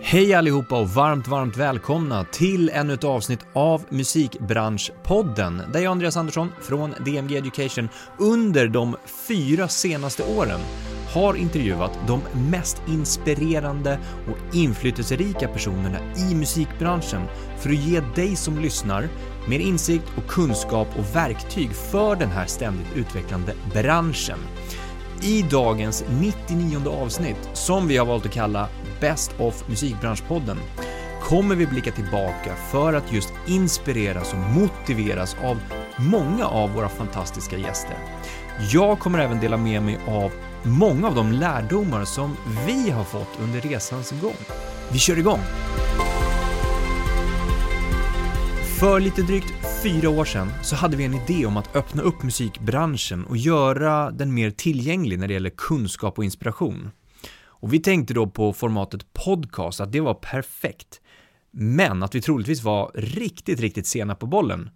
Hej allihopa och varmt, varmt välkomna till ännu ett avsnitt av Musikbranschpodden där jag, Andreas Andersson från DMG Education, under de fyra senaste åren har intervjuat de mest inspirerande och inflytelserika personerna i musikbranschen för att ge dig som lyssnar mer insikt och kunskap och verktyg för den här ständigt utvecklande branschen. I dagens 99 avsnitt, som vi har valt att kalla Best of Musikbranschpodden, kommer vi blicka tillbaka för att just inspireras och motiveras av många av våra fantastiska gäster. Jag kommer även dela med mig av många av de lärdomar som vi har fått under resans gång. Vi kör igång! För lite drygt fyra år sedan så hade vi en idé om att öppna upp musikbranschen och göra den mer tillgänglig när det gäller kunskap och inspiration. Och vi tänkte då på formatet podcast, att det var perfekt. Men att vi troligtvis var riktigt, riktigt sena på bollen.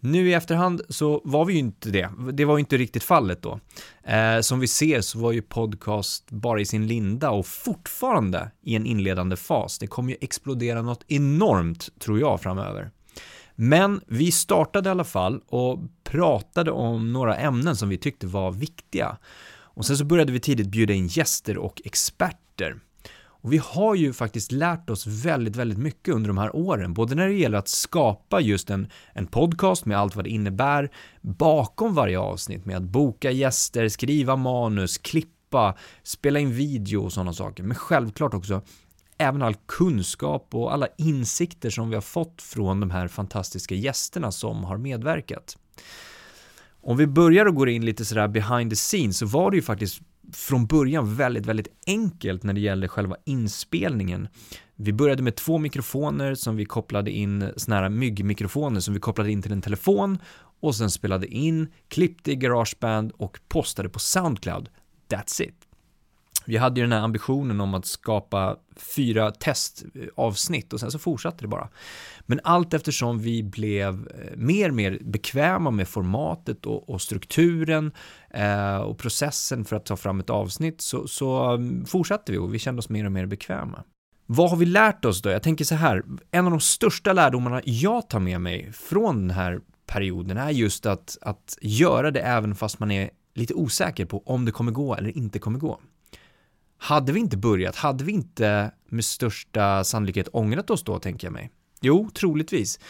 Nu i efterhand så var vi ju inte det. Det var ju inte riktigt fallet då. Eh, som vi ser så var ju podcast bara i sin linda och fortfarande i en inledande fas. Det kommer ju explodera något enormt, tror jag, framöver. Men vi startade i alla fall och pratade om några ämnen som vi tyckte var viktiga. Och sen så började vi tidigt bjuda in gäster och experter. Och vi har ju faktiskt lärt oss väldigt, väldigt mycket under de här åren, både när det gäller att skapa just en, en podcast med allt vad det innebär bakom varje avsnitt med att boka gäster, skriva manus, klippa, spela in video och sådana saker, men självklart också även all kunskap och alla insikter som vi har fått från de här fantastiska gästerna som har medverkat. Om vi börjar och går in lite sådär behind the scenes så var det ju faktiskt från början väldigt, väldigt enkelt när det gäller själva inspelningen. Vi började med två mikrofoner som vi kopplade in, såna här myggmikrofoner som vi kopplade in till en telefon och sen spelade in, klippte i Garageband och postade på Soundcloud. That's it. Vi hade ju den här ambitionen om att skapa fyra testavsnitt och sen så fortsatte det bara. Men allt eftersom vi blev eh, mer och mer bekväma med formatet och, och strukturen eh, och processen för att ta fram ett avsnitt så, så mm, fortsatte vi och vi kände oss mer och mer bekväma. Vad har vi lärt oss då? Jag tänker så här, en av de största lärdomarna jag tar med mig från den här perioden är just att, att göra det även fast man är lite osäker på om det kommer gå eller inte kommer gå. Hade vi inte börjat, hade vi inte med största sannolikhet ångrat oss då, tänker jag mig? Jo, troligtvis.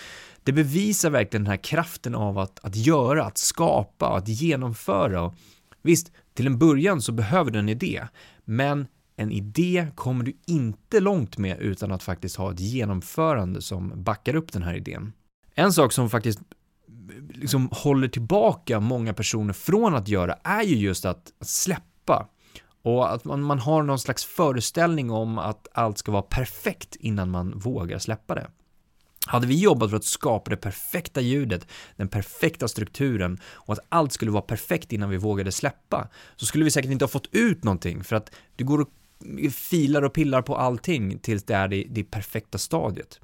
Det bevisar verkligen den här kraften av att, att göra, att skapa, att genomföra. Visst, till en början så behöver du en idé, men en idé kommer du inte långt med utan att faktiskt ha ett genomförande som backar upp den här idén. En sak som faktiskt liksom håller tillbaka många personer från att göra är ju just att släppa. Och att man, man har någon slags föreställning om att allt ska vara perfekt innan man vågar släppa det. Hade vi jobbat för att skapa det perfekta ljudet, den perfekta strukturen och att allt skulle vara perfekt innan vi vågade släppa, så skulle vi säkert inte ha fått ut någonting för att du går och filar och pillar på allting tills det är det, det perfekta stadiet.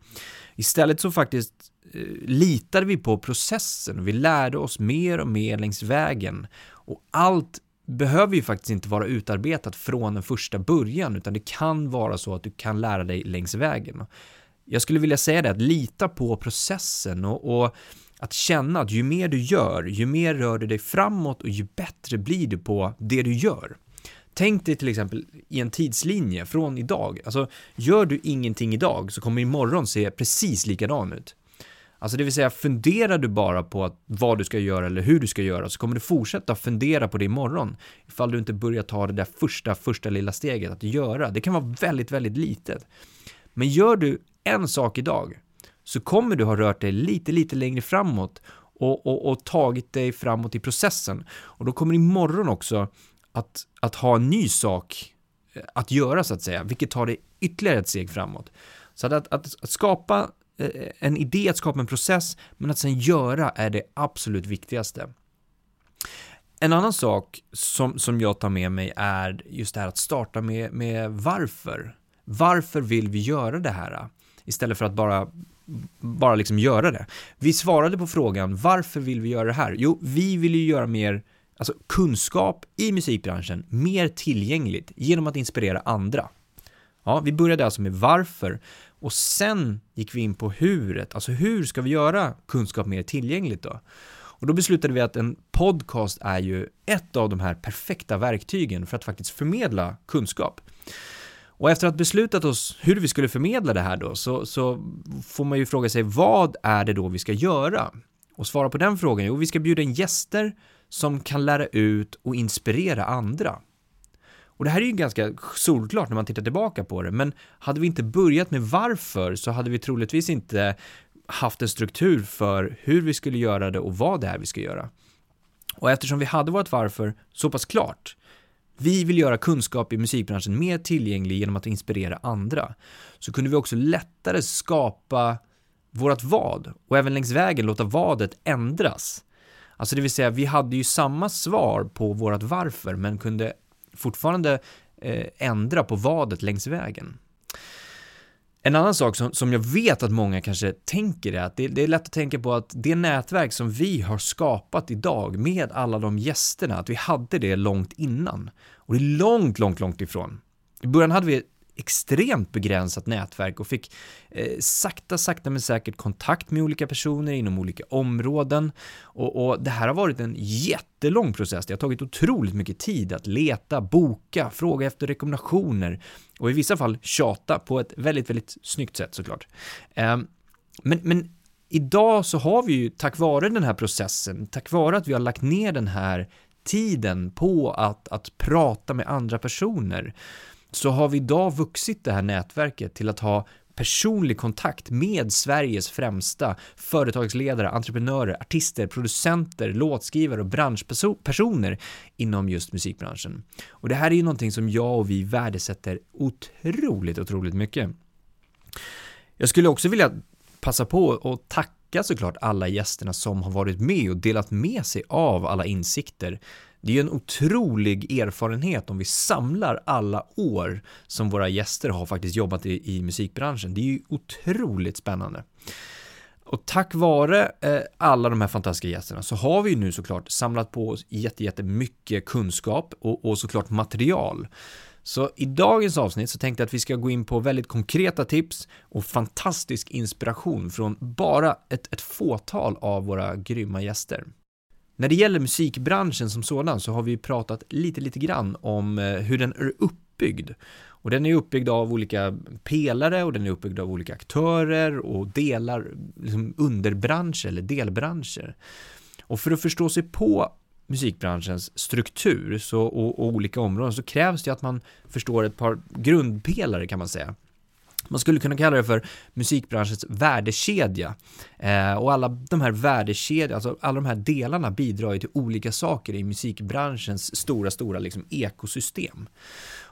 Istället så faktiskt eh, litade vi på processen och vi lärde oss mer och mer längs vägen och allt behöver ju faktiskt inte vara utarbetat från den första början, utan det kan vara så att du kan lära dig längs vägen. Jag skulle vilja säga det, att lita på processen och, och att känna att ju mer du gör, ju mer rör du dig framåt och ju bättre blir du på det du gör. Tänk dig till exempel i en tidslinje från idag. Alltså, gör du ingenting idag så kommer imorgon se precis likadan ut. Alltså det vill säga, funderar du bara på att vad du ska göra eller hur du ska göra så kommer du fortsätta fundera på det imorgon ifall du inte börjar ta det där första, första lilla steget att göra. Det kan vara väldigt, väldigt litet. Men gör du en sak idag så kommer du ha rört dig lite, lite längre framåt och, och, och tagit dig framåt i processen. Och då kommer imorgon också att, att ha en ny sak eh, att göra så att säga, vilket tar dig ytterligare ett steg framåt. Så att, att, att skapa Eh, en idé att skapa en process, men att sen göra är det absolut viktigaste. En annan sak som, som jag tar med mig är just det här att starta med, med varför. Varför vill vi göra det här? Istället för att bara, bara liksom göra det. Vi svarade på frågan varför vill vi göra det här? Jo, vi vill ju göra mer alltså kunskap i musikbranschen mer tillgängligt genom att inspirera andra. Ja, vi började alltså med varför och sen gick vi in på huret, alltså hur ska vi göra kunskap mer tillgängligt då? Och då beslutade vi att en podcast är ju ett av de här perfekta verktygen för att faktiskt förmedla kunskap. Och efter att beslutat oss hur vi skulle förmedla det här då, så, så får man ju fråga sig vad är det då vi ska göra? Och svara på den frågan, jo vi ska bjuda in gäster som kan lära ut och inspirera andra. Och det här är ju ganska solklart när man tittar tillbaka på det, men hade vi inte börjat med varför så hade vi troligtvis inte haft en struktur för hur vi skulle göra det och vad det är vi ska göra. Och eftersom vi hade vårt varför så pass klart, vi vill göra kunskap i musikbranschen mer tillgänglig genom att inspirera andra, så kunde vi också lättare skapa vårt vad och även längs vägen låta vadet ändras. Alltså det vill säga, vi hade ju samma svar på vårt varför, men kunde fortfarande eh, ändra på vadet längs vägen. En annan sak som, som jag vet att många kanske tänker är att det, det, är lätt att tänka på att det nätverk som vi har skapat idag med alla de gästerna, att vi hade det långt innan. Och det är långt, långt, långt ifrån. I början hade vi extremt begränsat nätverk och fick eh, sakta, sakta men säkert kontakt med olika personer inom olika områden. Och, och, det här har varit en jättelång process. Det har tagit otroligt mycket tid att leta, boka, fråga efter rekommendationer och i vissa fall tjata på ett väldigt, väldigt snyggt sätt såklart. Eh, men, men idag så har vi ju tack vare den här processen, tack vare att vi har lagt ner den här tiden på att, att prata med andra personer så har vi idag vuxit det här nätverket till att ha personlig kontakt med Sveriges främsta företagsledare, entreprenörer, artister, producenter, låtskrivare och branschpersoner inom just musikbranschen. Och det här är ju någonting som jag och vi värdesätter otroligt, otroligt mycket. Jag skulle också vilja passa på och tacka såklart alla gästerna som har varit med och delat med sig av alla insikter det är ju en otrolig erfarenhet om vi samlar alla år som våra gäster har faktiskt jobbat i, i musikbranschen. Det är ju otroligt spännande. Och tack vare eh, alla de här fantastiska gästerna så har vi ju nu såklart samlat på oss jättemycket kunskap och, och såklart material. Så i dagens avsnitt så tänkte jag att vi ska gå in på väldigt konkreta tips och fantastisk inspiration från bara ett, ett fåtal av våra grymma gäster. När det gäller musikbranschen som sådan så har vi pratat lite, lite grann om eh, hur den är uppbyggd. Och den är uppbyggd av olika pelare och den är uppbyggd av olika aktörer och delar, liksom underbranscher eller delbranscher. Och för att förstå sig på musikbranschens struktur så, och, och olika områden så krävs det att man förstår ett par grundpelare kan man säga. Man skulle kunna kalla det för musikbranschens värdekedja. Eh, och alla de här värdekedjorna, alltså alla de här delarna bidrar ju till olika saker i musikbranschens stora, stora liksom ekosystem.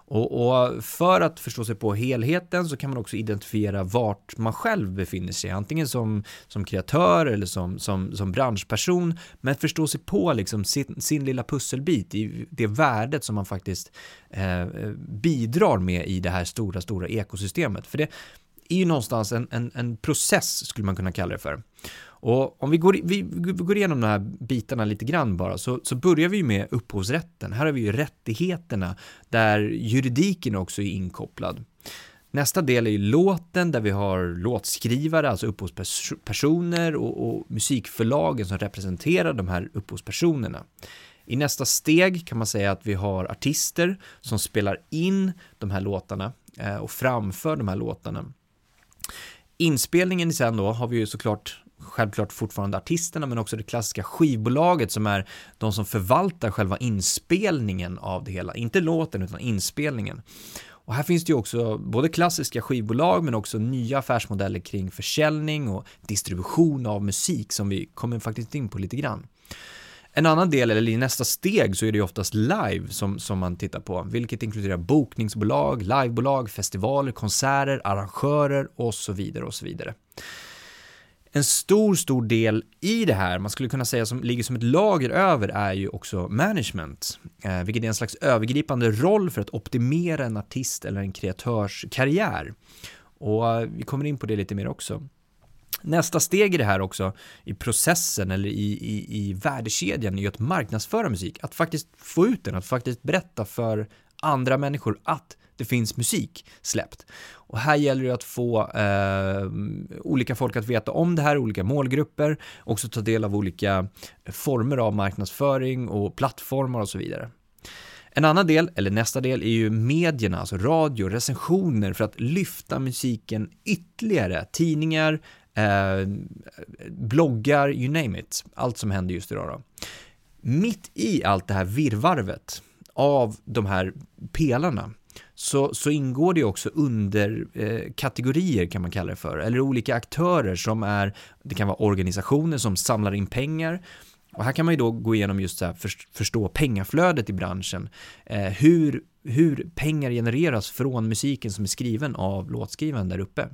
Och, och, för att förstå sig på helheten så kan man också identifiera vart man själv befinner sig, antingen som, som kreatör eller som, som, som branschperson, men förstå sig på liksom sin, sin lilla pusselbit i det värdet som man faktiskt eh, bidrar med i det här stora, stora ekosystemet. För det är ju någonstans en, en, en process, skulle man kunna kalla det för. Och om vi går, vi, vi går igenom de här bitarna lite grann bara, så, så börjar vi med upphovsrätten. Här har vi ju rättigheterna, där juridiken också är inkopplad. Nästa del är ju låten där vi har låtskrivare, alltså upphovspersoner och, och musikförlagen som representerar de här upphovspersonerna. I nästa steg kan man säga att vi har artister som spelar in de här låtarna eh, och framför de här låtarna. Inspelningen sen då har vi ju såklart självklart fortfarande artisterna men också det klassiska skivbolaget som är de som förvaltar själva inspelningen av det hela. Inte låten utan inspelningen. Och här finns det ju också både klassiska skivbolag men också nya affärsmodeller kring försäljning och distribution av musik som vi kommer faktiskt in på lite grann. En annan del, eller i nästa steg, så är det ju oftast live som, som man tittar på, vilket inkluderar bokningsbolag, livebolag, festivaler, konserter, arrangörer och så vidare och så vidare. En stor, stor del i det här, man skulle kunna säga som ligger som ett lager över, är ju också management, eh, vilket är en slags övergripande roll för att optimera en artist eller en kreatörs karriär. Och eh, vi kommer in på det lite mer också. Nästa steg i det här också, i processen eller i, i, i värdekedjan, är ju att marknadsföra musik. Att faktiskt få ut den, att faktiskt berätta för andra människor att det finns musik släppt. Och här gäller det att få eh, olika folk att veta om det här, olika målgrupper, också ta del av olika former av marknadsföring och plattformar och så vidare. En annan del, eller nästa del, är ju medierna, alltså radio, recensioner för att lyfta musiken ytterligare. Tidningar, eh, bloggar, you name it. Allt som händer just idag då. Mitt i allt det här virvarvet av de här pelarna så, så ingår det också underkategorier eh, kan man kalla det för, eller olika aktörer som är, det kan vara organisationer som samlar in pengar, och här kan man ju då gå igenom just så här, förstå pengaflödet i branschen. Eh, hur, hur pengar genereras från musiken som är skriven av låtskrivaren där uppe.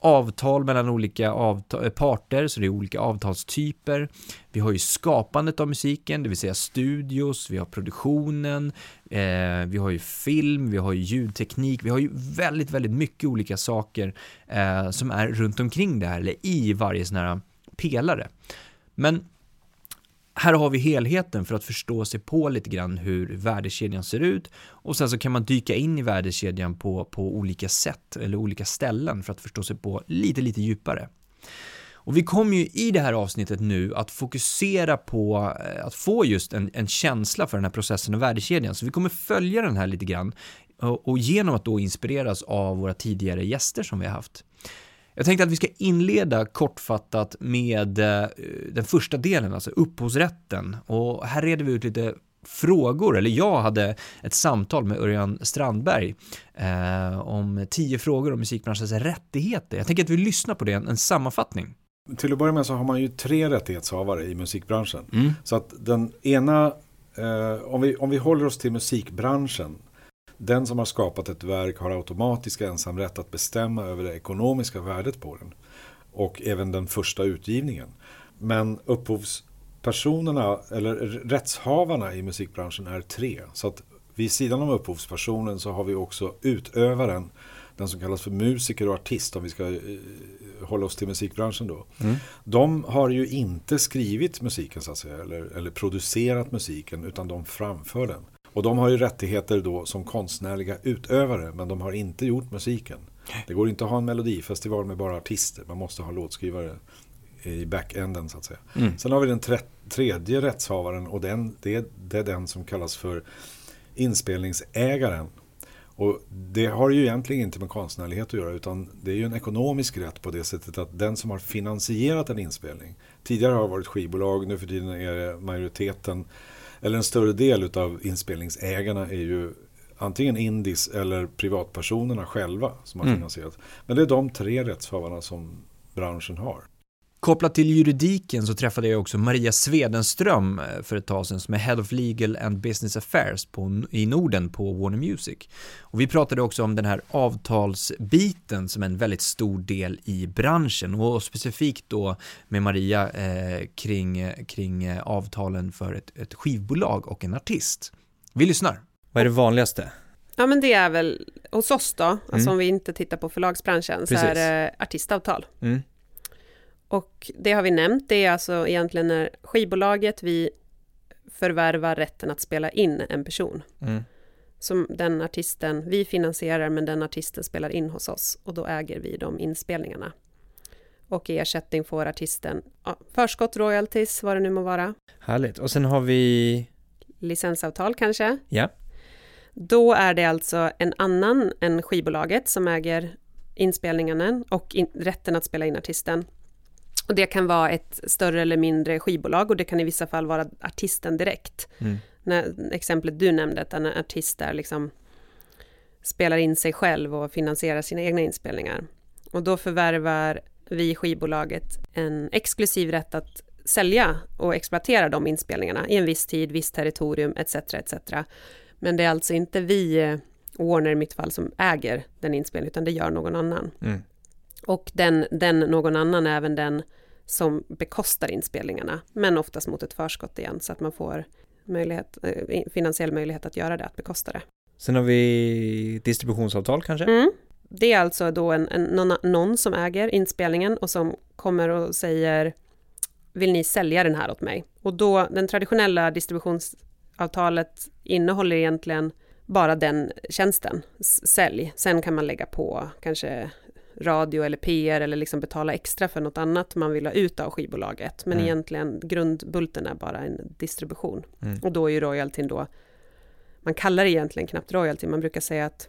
Avtal mellan olika avtal, eh, parter, så det är olika avtalstyper. Vi har ju skapandet av musiken, det vill säga studios, vi har produktionen, eh, vi har ju film, vi har ju ljudteknik, vi har ju väldigt, väldigt mycket olika saker eh, som är runt omkring det här, eller i varje sån här pelare. Men här har vi helheten för att förstå sig på lite grann hur värdekedjan ser ut och sen så kan man dyka in i värdekedjan på, på olika sätt eller olika ställen för att förstå sig på lite, lite djupare. Och vi kommer ju i det här avsnittet nu att fokusera på eh, att få just en, en känsla för den här processen och värdekedjan. Så vi kommer följa den här lite grann och, och genom att då inspireras av våra tidigare gäster som vi har haft. Jag tänkte att vi ska inleda kortfattat med eh, den första delen, alltså upphovsrätten. Och här reder vi ut lite frågor, eller jag hade ett samtal med Örjan Strandberg eh, om tio frågor om musikbranschens rättigheter. Jag tänker att vi lyssnar på det, en, en sammanfattning. Till att börja med så har man ju tre rättighetshavare i musikbranschen. Mm. Så att den ena, eh, om, vi, om vi håller oss till musikbranschen den som har skapat ett verk har automatisk ensamrätt att bestämma över det ekonomiska värdet på den. Och även den första utgivningen. Men upphovspersonerna, eller rättshavarna i musikbranschen är tre. Så att vid sidan om upphovspersonen så har vi också utövaren, den som kallas för musiker och artist om vi ska eh, hålla oss till musikbranschen då. Mm. De har ju inte skrivit musiken så att säga, eller, eller producerat musiken utan de framför den. Och de har ju rättigheter då som konstnärliga utövare men de har inte gjort musiken. Det går inte att ha en melodifestival med bara artister. Man måste ha låtskrivare i backenden så att säga. Mm. Sen har vi den tre tredje rättshavaren och den, det, det är den som kallas för inspelningsägaren. Och det har ju egentligen inte med konstnärlighet att göra utan det är ju en ekonomisk rätt på det sättet att den som har finansierat en inspelning. Tidigare har det varit skivbolag, nu för tiden är det majoriteten eller en större del av inspelningsägarna är ju antingen Indis eller privatpersonerna själva som har mm. finansierat. Men det är de tre rättshavarna som branschen har. Kopplat till juridiken så träffade jag också Maria Svedenström eh, för ett tag sedan som är Head of Legal and Business Affairs på, i Norden på Warner Music. Och vi pratade också om den här avtalsbiten som är en väldigt stor del i branschen och specifikt då med Maria eh, kring, kring eh, avtalen för ett, ett skivbolag och en artist. Vi lyssnar. Vad är det vanligaste? Ja men det är väl hos oss då, alltså mm. om vi inte tittar på förlagsbranschen, Precis. så är det artistavtal. Mm. Och det har vi nämnt, det är alltså egentligen när skivbolaget vi förvärvar rätten att spela in en person. Mm. Som den artisten, vi finansierar men den artisten spelar in hos oss och då äger vi de inspelningarna. Och i ersättning får artisten ja, förskott, royalties, vad det nu må vara. Härligt. Och sen har vi... Licensavtal kanske? Ja. Då är det alltså en annan än skivbolaget som äger inspelningarna och in, rätten att spela in artisten. Och det kan vara ett större eller mindre skivbolag och det kan i vissa fall vara artisten direkt. Mm. När, exemplet du nämnde, att en artist där liksom spelar in sig själv och finansierar sina egna inspelningar. Och då förvärvar vi skivbolaget en exklusiv rätt att sälja och exploatera de inspelningarna i en viss tid, visst territorium etc. etc. Men det är alltså inte vi, Warner i mitt fall, som äger den inspelningen, utan det gör någon annan. Mm. Och den, den någon annan är även den som bekostar inspelningarna, men oftast mot ett förskott igen, så att man får möjlighet, eh, finansiell möjlighet att göra det, att bekosta det. Sen har vi distributionsavtal kanske? Mm. Det är alltså då en, en, någon, någon som äger inspelningen och som kommer och säger vill ni sälja den här åt mig? Och då, den traditionella distributionsavtalet innehåller egentligen bara den tjänsten, sälj. Sen kan man lägga på kanske radio eller PR eller liksom betala extra för något annat man vill ha ut av skivbolaget. Men mm. egentligen grundbulten är bara en distribution. Mm. Och då är ju royaltyn då, man kallar det egentligen knappt royalty, man brukar säga att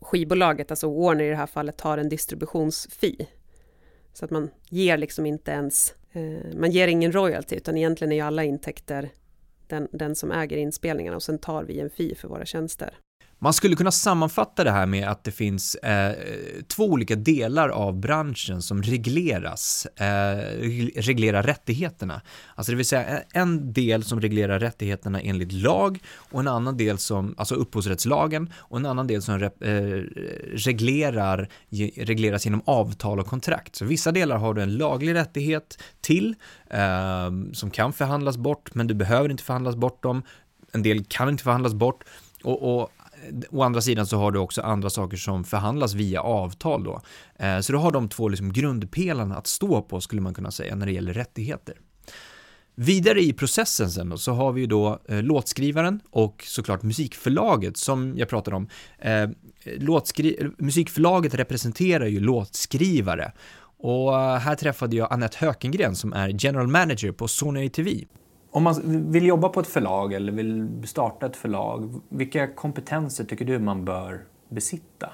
skivbolaget, alltså Warner i det här fallet, tar en distributionsfee. Så att man ger liksom inte ens, eh, man ger ingen royalty, utan egentligen är ju alla intäkter den, den som äger inspelningarna och sen tar vi en fee för våra tjänster. Man skulle kunna sammanfatta det här med att det finns eh, två olika delar av branschen som regleras, eh, reglerar rättigheterna. Alltså det vill säga en del som reglerar rättigheterna enligt lag och en annan del som, alltså upphovsrättslagen och en annan del som rep, eh, reglerar, regleras genom avtal och kontrakt. Så vissa delar har du en laglig rättighet till eh, som kan förhandlas bort men du behöver inte förhandlas bort dem. En del kan inte förhandlas bort och, och å andra sidan så har du också andra saker som förhandlas via avtal då. Eh, så du har de två liksom grundpelarna att stå på skulle man kunna säga när det gäller rättigheter. Vidare i processen sen då, så har vi ju då eh, låtskrivaren och såklart musikförlaget som jag pratade om. Eh, låtskri- musikförlaget representerar ju låtskrivare och eh, här träffade jag Annette Hökengren som är general manager på Sony-TV. Om man vill jobba på ett förlag eller vill starta ett förlag, vilka kompetenser tycker du man bör besitta?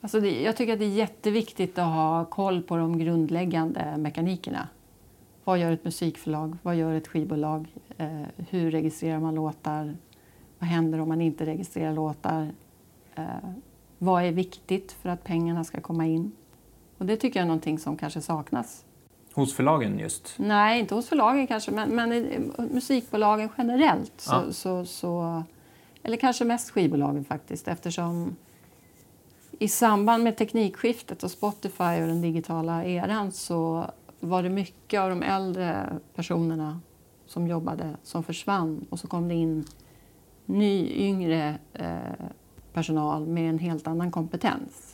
Alltså det, jag tycker att det är jätteviktigt att ha koll på de grundläggande mekanikerna. Vad gör ett musikförlag? Vad gör ett skivbolag? Eh, hur registrerar man låtar? Vad händer om man inte registrerar låtar? Eh, vad är viktigt för att pengarna ska komma in? Och det tycker jag är någonting som kanske saknas Hos förlagen just? Nej, inte hos förlagen kanske, men, men musikbolagen generellt. Så, ja. så, så, eller kanske mest skivbolagen faktiskt eftersom i samband med teknikskiftet och Spotify och den digitala eran så var det mycket av de äldre personerna som jobbade som försvann och så kom det in ny, yngre eh, personal med en helt annan kompetens.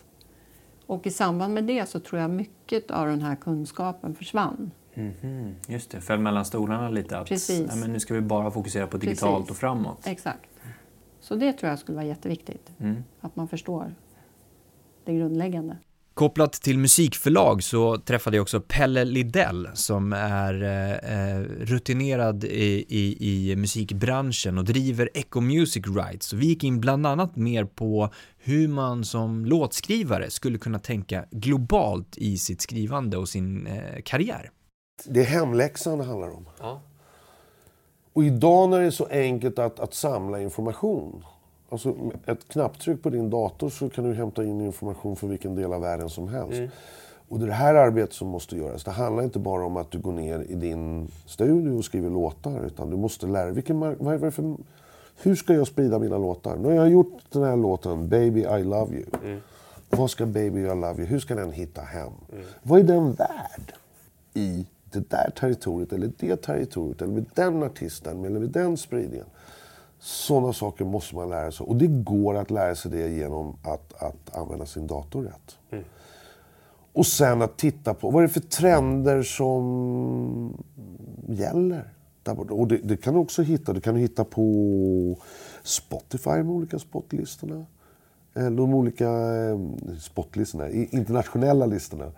Och i samband med det så tror jag mycket av den här kunskapen försvann. Mm -hmm. Just det, föll mellan stolarna lite. Att, Precis. Nej, men nu ska vi bara fokusera på digitalt Precis. och framåt. Exakt. Så det tror jag skulle vara jätteviktigt. Mm. Att man förstår det grundläggande. Kopplat till musikförlag så träffade jag också Pelle Lidell som är eh, rutinerad i, i, i, musikbranschen och driver Echo Music Rights. Så vi gick in bland annat mer på hur man som låtskrivare skulle kunna tänka globalt i sitt skrivande och sin eh, karriär. Det är hemläxan det handlar om. Ja. Och idag när det är så enkelt att, att samla information Alltså, ett knapptryck på din dator så kan du hämta in information från vilken del av världen som helst. Mm. Och det är det här arbetet som måste göras. Det handlar inte bara om att du går ner i din studio och skriver låtar. Utan du måste lära dig, vad är för, hur ska jag sprida mina låtar? Nu har jag gjort den här låten, Baby I Love You. Mm. Vad ska Baby I Love You, hur ska den hitta hem? Mm. Vad är den värd i det där territoriet eller det territoriet eller med den artisten eller med den spridningen? Sådana saker måste man lära sig. Och det går att lära sig det genom att, att använda sin dator rätt. Mm. Och sen att titta på vad är det för trender som gäller. Där Och det, det kan du också hitta. Du kan hitta på Spotify, eh, de olika eh, spotlistorna. De olika spotlistorna, internationella listorna.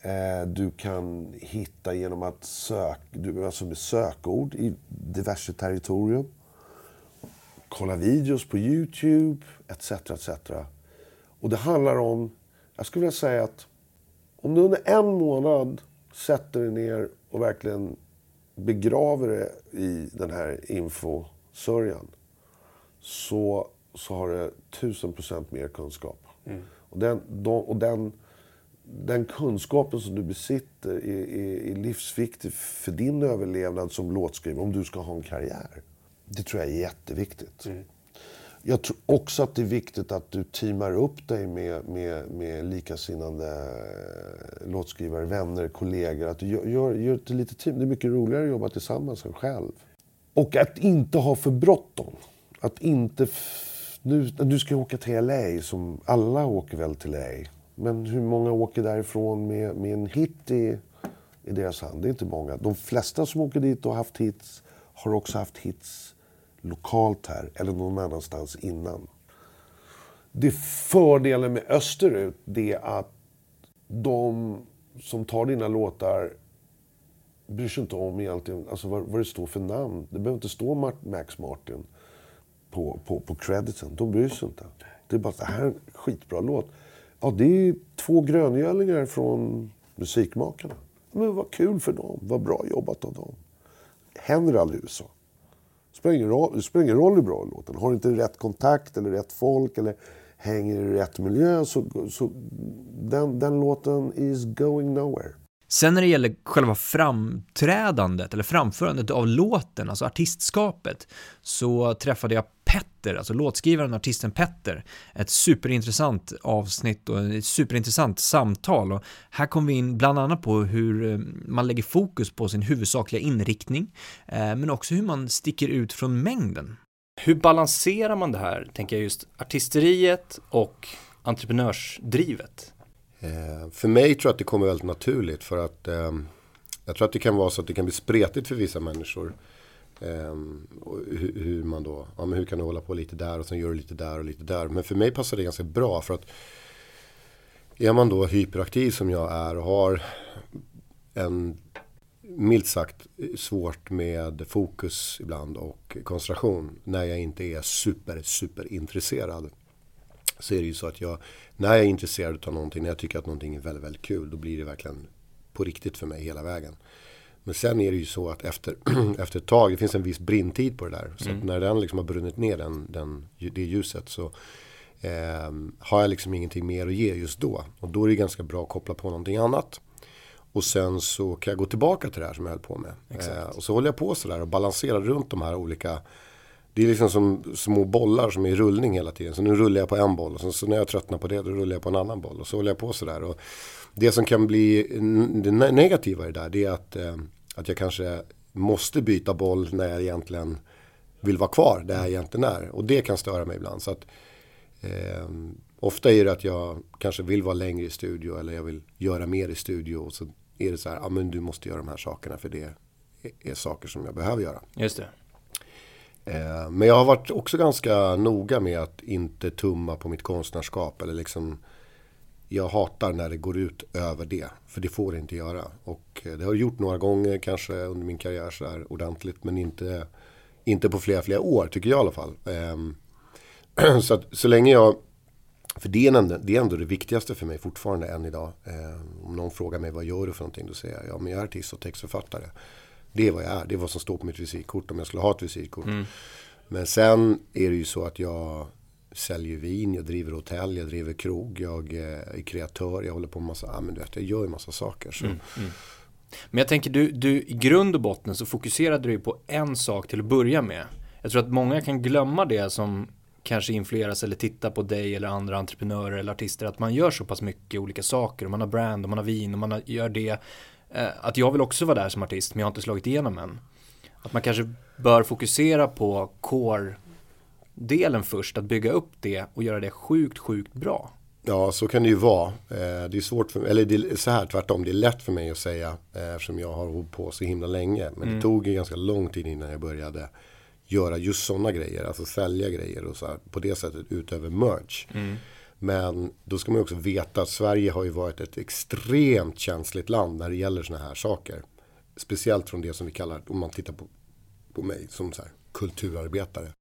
Eh, du kan hitta genom att söka, alltså med sökord i diverse territorium kolla videos på Youtube, etc. etc. Och det handlar om, jag skulle vilja säga att om du under en månad sätter dig ner och verkligen begraver det i den här infosörjan så, så har du tusen procent mer kunskap. Mm. Och, den, och den, den kunskapen som du besitter är, är, är livsviktig för din överlevnad som låtskrivare om du ska ha en karriär. Det tror jag är jätteviktigt. Mm. Jag tror också att det är viktigt att du teamar upp dig med, med, med likasinnande eh, låtskrivare, vänner, kollegor. Att du gör, gör, gör det team. Det är mycket roligare att jobba tillsammans än själv. Och att inte ha för bråttom. Att inte... Nu, du ska åka till LA, som alla åker väl till LA. Men hur många åker därifrån med, med en hit i, i deras hand? Det är inte många. De flesta som åker dit och har haft hits har också haft hits lokalt här eller någon annanstans innan. Det fördelen med österut det är att de som tar dina låtar bryr sig inte om egentligen alltså vad, vad det står för namn. Det behöver inte stå Max Martin på, på, på crediten. De bryr sig inte. Det är bara att det här är en skitbra låt. Ja, det är två gröngölingar från musikmakarna. Men vad kul för dem. Vad bra jobbat av dem. Händer aldrig i USA. Det spelar ingen roll, hur bra låten Har du inte rätt kontakt eller rätt folk eller hänger i rätt miljö så, så den, den låten is going nowhere. Sen när det gäller själva framträdandet eller framförandet av låten, alltså artistskapet, så träffade jag Petter, alltså låtskrivaren och artisten Petter. Ett superintressant avsnitt och ett superintressant samtal och här kom vi in bland annat på hur eh, man lägger fokus på sin huvudsakliga inriktning, eh, men också hur man sticker ut från mängden. Hur balanserar man det här, tänker jag just artisteriet och entreprenörsdrivet? Eh, för mig tror jag att det kommer väldigt naturligt för att jag tror att det kan vara så att det kan bli spretigt för vissa människor. Ehm, eh, hur, hur, man då, ja men hur kan du hålla på lite där och sen gör du lite där och lite där. Men för mig passar det ganska bra för att är man då hyperaktiv som jag är och har en milt sagt svårt med fokus ibland och koncentration när jag inte är super, super intresserad. Så är det ju så att jag, när jag är intresserad av någonting, när jag tycker att någonting är väldigt, väldigt kul, då blir det verkligen på riktigt för mig hela vägen. Men sen är det ju så att efter, efter ett tag, det finns en viss brintid på det där. Så mm. när den liksom har brunnit ner den, den, det ljuset så eh, har jag liksom ingenting mer att ge just då. Och då är det ganska bra att koppla på någonting annat. Och sen så kan jag gå tillbaka till det här som jag höll på med. Eh, och så håller jag på sådär och balanserar runt de här olika det är liksom som små bollar som är i rullning hela tiden. Så nu rullar jag på en boll och så, så när jag tröttnar på det då rullar jag på en annan boll. Och så håller jag på sådär. Och det som kan bli det negativa i det där det är att, eh, att jag kanske måste byta boll när jag egentligen vill vara kvar där jag egentligen är. Och det kan störa mig ibland. Så att, eh, ofta är det att jag kanske vill vara längre i studio eller jag vill göra mer i studio. Och så är det så här, ja men du måste göra de här sakerna för det är, är saker som jag behöver göra. Just det. Eh, men jag har varit också ganska noga med att inte tumma på mitt konstnärskap. Eller liksom, jag hatar när det går ut över det. För det får det inte göra. Och eh, det har jag gjort några gånger kanske under min karriär så här ordentligt. Men inte, inte på flera, flera år tycker jag i alla fall. Ehm, så, att, så länge jag för det är, ändå, det är ändå det viktigaste för mig fortfarande än idag. Eh, om någon frågar mig vad gör du för någonting? Då säger jag ja men jag är artist och textförfattare. Det är vad jag är. Det är vad som står på mitt visitkort om jag skulle ha ett visitkort. Mm. Men sen är det ju så att jag säljer vin, jag driver hotell, jag driver krog, jag eh, är kreatör, jag håller på med massa, ja men du vet, jag gör ju massa saker. Så. Mm, mm. Men jag tänker, du, du, i grund och botten så fokuserade du på en sak till att börja med. Jag tror att många kan glömma det som kanske influeras eller tittar på dig eller andra entreprenörer eller artister, att man gör så pass mycket olika saker och man har brand och man har vin och man gör det eh, att jag vill också vara där som artist men jag har inte slagit igenom än. Att man kanske bör fokusera på core, core-delen först, att bygga upp det och göra det sjukt, sjukt bra. Ja, så kan det ju vara. Eh, det är svårt för mig, eller det så här tvärtom, det är lätt för mig att säga eh, eftersom jag har hållit på så himla länge. Men mm. det tog ju ganska lång tid innan jag började göra just sådana grejer, alltså sälja grejer och så här, på det sättet utöver merch. Mm. Men då ska man också veta att Sverige har ju varit ett extremt känsligt land när det gäller sådana här saker. Speciellt från det som vi kallar, om man tittar på, på mig som så här, kulturarbetare.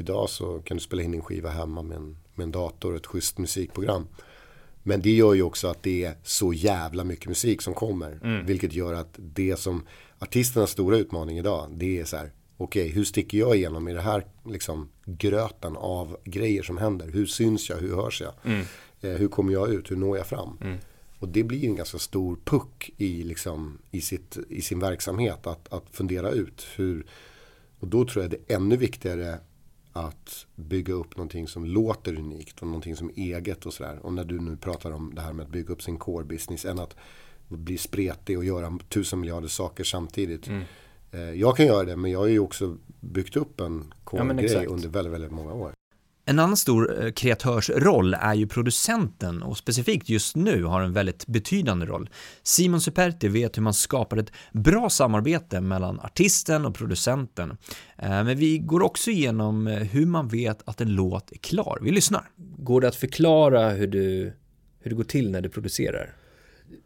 Idag så kan du spela in din skiva hemma med en, med en dator och ett schysst musikprogram. Men det gör ju också att det är så jävla mycket musik som kommer. Mm. Vilket gör att det som artisternas stora utmaning idag, det är så här, okej, okay, hur sticker jag igenom i det här liksom, gröten av grejer som händer? Hur syns jag? Hur hörs jag? Mm. Eh, hur kommer jag ut? Hur når jag fram? Mm. Och det blir en ganska stor puck i, liksom, i, sitt, i sin verksamhet att, att fundera ut. Hur, och då tror jag det är ännu viktigare att bygga upp någonting som låter unikt och någonting som är eget och sådär. Och när du nu pratar om det här med att bygga upp sin core business än att bli spretig och göra tusen miljarder saker samtidigt. Mm. Eh, jag kan göra det men jag har ju också byggt upp en core-grej ja, under väldigt, väldigt många år. En annan stor eh, kreatörsroll är ju producenten och specifikt just nu har en väldigt betydande roll. Simon Superti vet hur man skapar ett bra samarbete mellan artisten och producenten. Eh, men vi går också igenom eh, hur man vet att en låt är klar. Vi lyssnar. Går det att förklara hur, du, hur det går till när du producerar?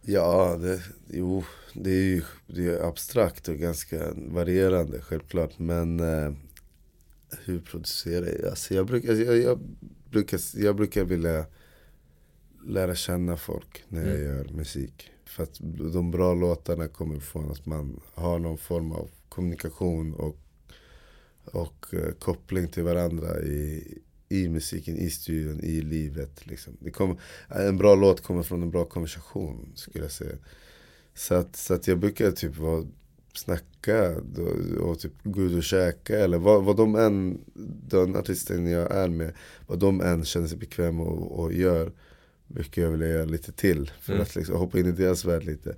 Ja, det, jo, det är ju det är abstrakt och ganska varierande självklart. Men hur producerar jag? Alltså jag, brukar, jag, jag, brukar, jag brukar vilja lära känna folk när jag mm. gör musik. För att de bra låtarna kommer från att man har någon form av kommunikation och, och uh, koppling till varandra i, i musiken, i studion, i livet. Liksom. Det kommer, en bra låt kommer från en bra konversation skulle jag säga. Så att, så att jag brukar typ vara snacka och, och typ gå ut och käka eller vad, vad de än, den artisten jag är med, vad de än känner sig bekväma och, och gör, brukar jag vilja göra lite till för mm. att liksom hoppa in i deras värld lite.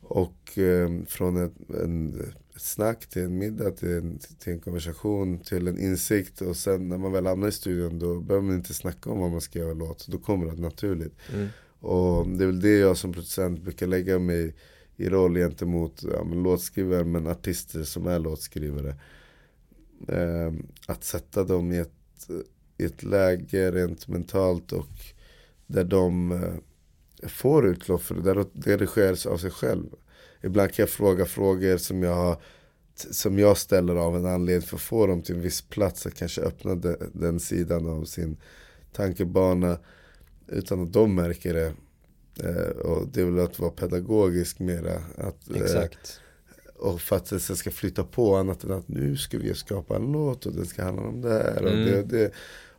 Och eh, från ett, en, ett snack till en middag till en, till en konversation till en insikt och sen när man väl hamnar i studion då behöver man inte snacka om vad man ska göra låt, då kommer det naturligt. Mm. Och det är väl det jag som producent brukar lägga mig i roll gentemot ja, men låtskrivare men artister som är låtskrivare. Eh, att sätta dem i ett, i ett läge rent mentalt och där de eh, får utlopp för det, där det sker av sig själv. Ibland kan jag fråga frågor som jag, har, som jag ställer av en anledning för att få dem till en viss plats, att kanske öppna de, den sidan av sin tankebana utan att de märker det. Eh, och det är väl att vara pedagogisk mera. Att, eh, Exakt. Eh, och för att det ska flytta på annat än att nu ska vi skapa en låt och den ska handla om det här. Mm. Och, det, det,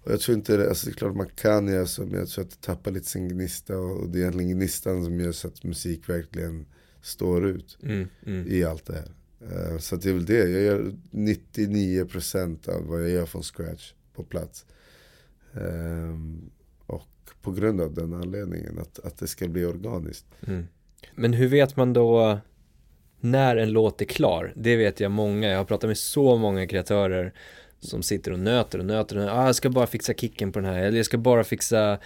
och jag tror inte alltså det är klart man kan göra så men jag tror att det tappar lite sin gnista. Och det är egentligen gnistan som gör så att musik verkligen står ut mm. Mm. i allt det här. Uh, så det är väl det, jag gör 99% av vad jag gör från scratch på plats. Um, på grund av den anledningen, att, att det ska bli organiskt. Mm. Men hur vet man då när en låt är klar? Det vet jag många, jag har pratat med så många kreatörer som sitter och nöter och nöter. Och, ah, jag ska bara fixa kicken på den här, eller jag ska bara fixa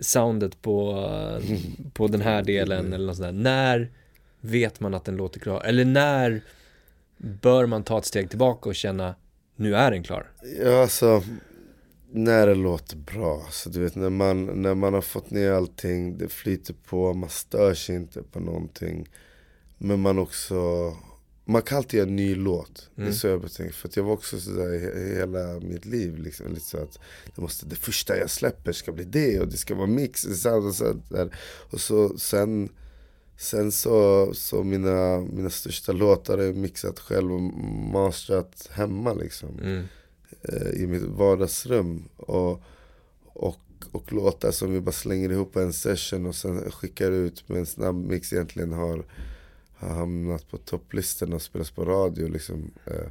soundet på, på den här delen eller något sånt där. När vet man att en låt är klar? Eller när bör man ta ett steg tillbaka och känna nu är den klar? Ja, alltså när det låter bra. Så du vet när man, när man har fått ner allting, det flyter på, man stör sig inte på någonting. Men man också, man kan alltid göra en ny låt. Mm. Det är mm. så jag tänker. För jag var också sådär i hela mitt liv. Liksom, lite så att det, måste, det första jag släpper ska bli det och det ska vara mix. Och så, så, där. och så sen, sen så, så mina, mina största låtar är mixat själv och masterat hemma liksom. Mm i mitt vardagsrum. Och, och, och låtar som vi bara slänger ihop på en session och sen skickar ut med en snabb mix egentligen har, har hamnat på topplistorna och spelas på radio. Liksom. Eh,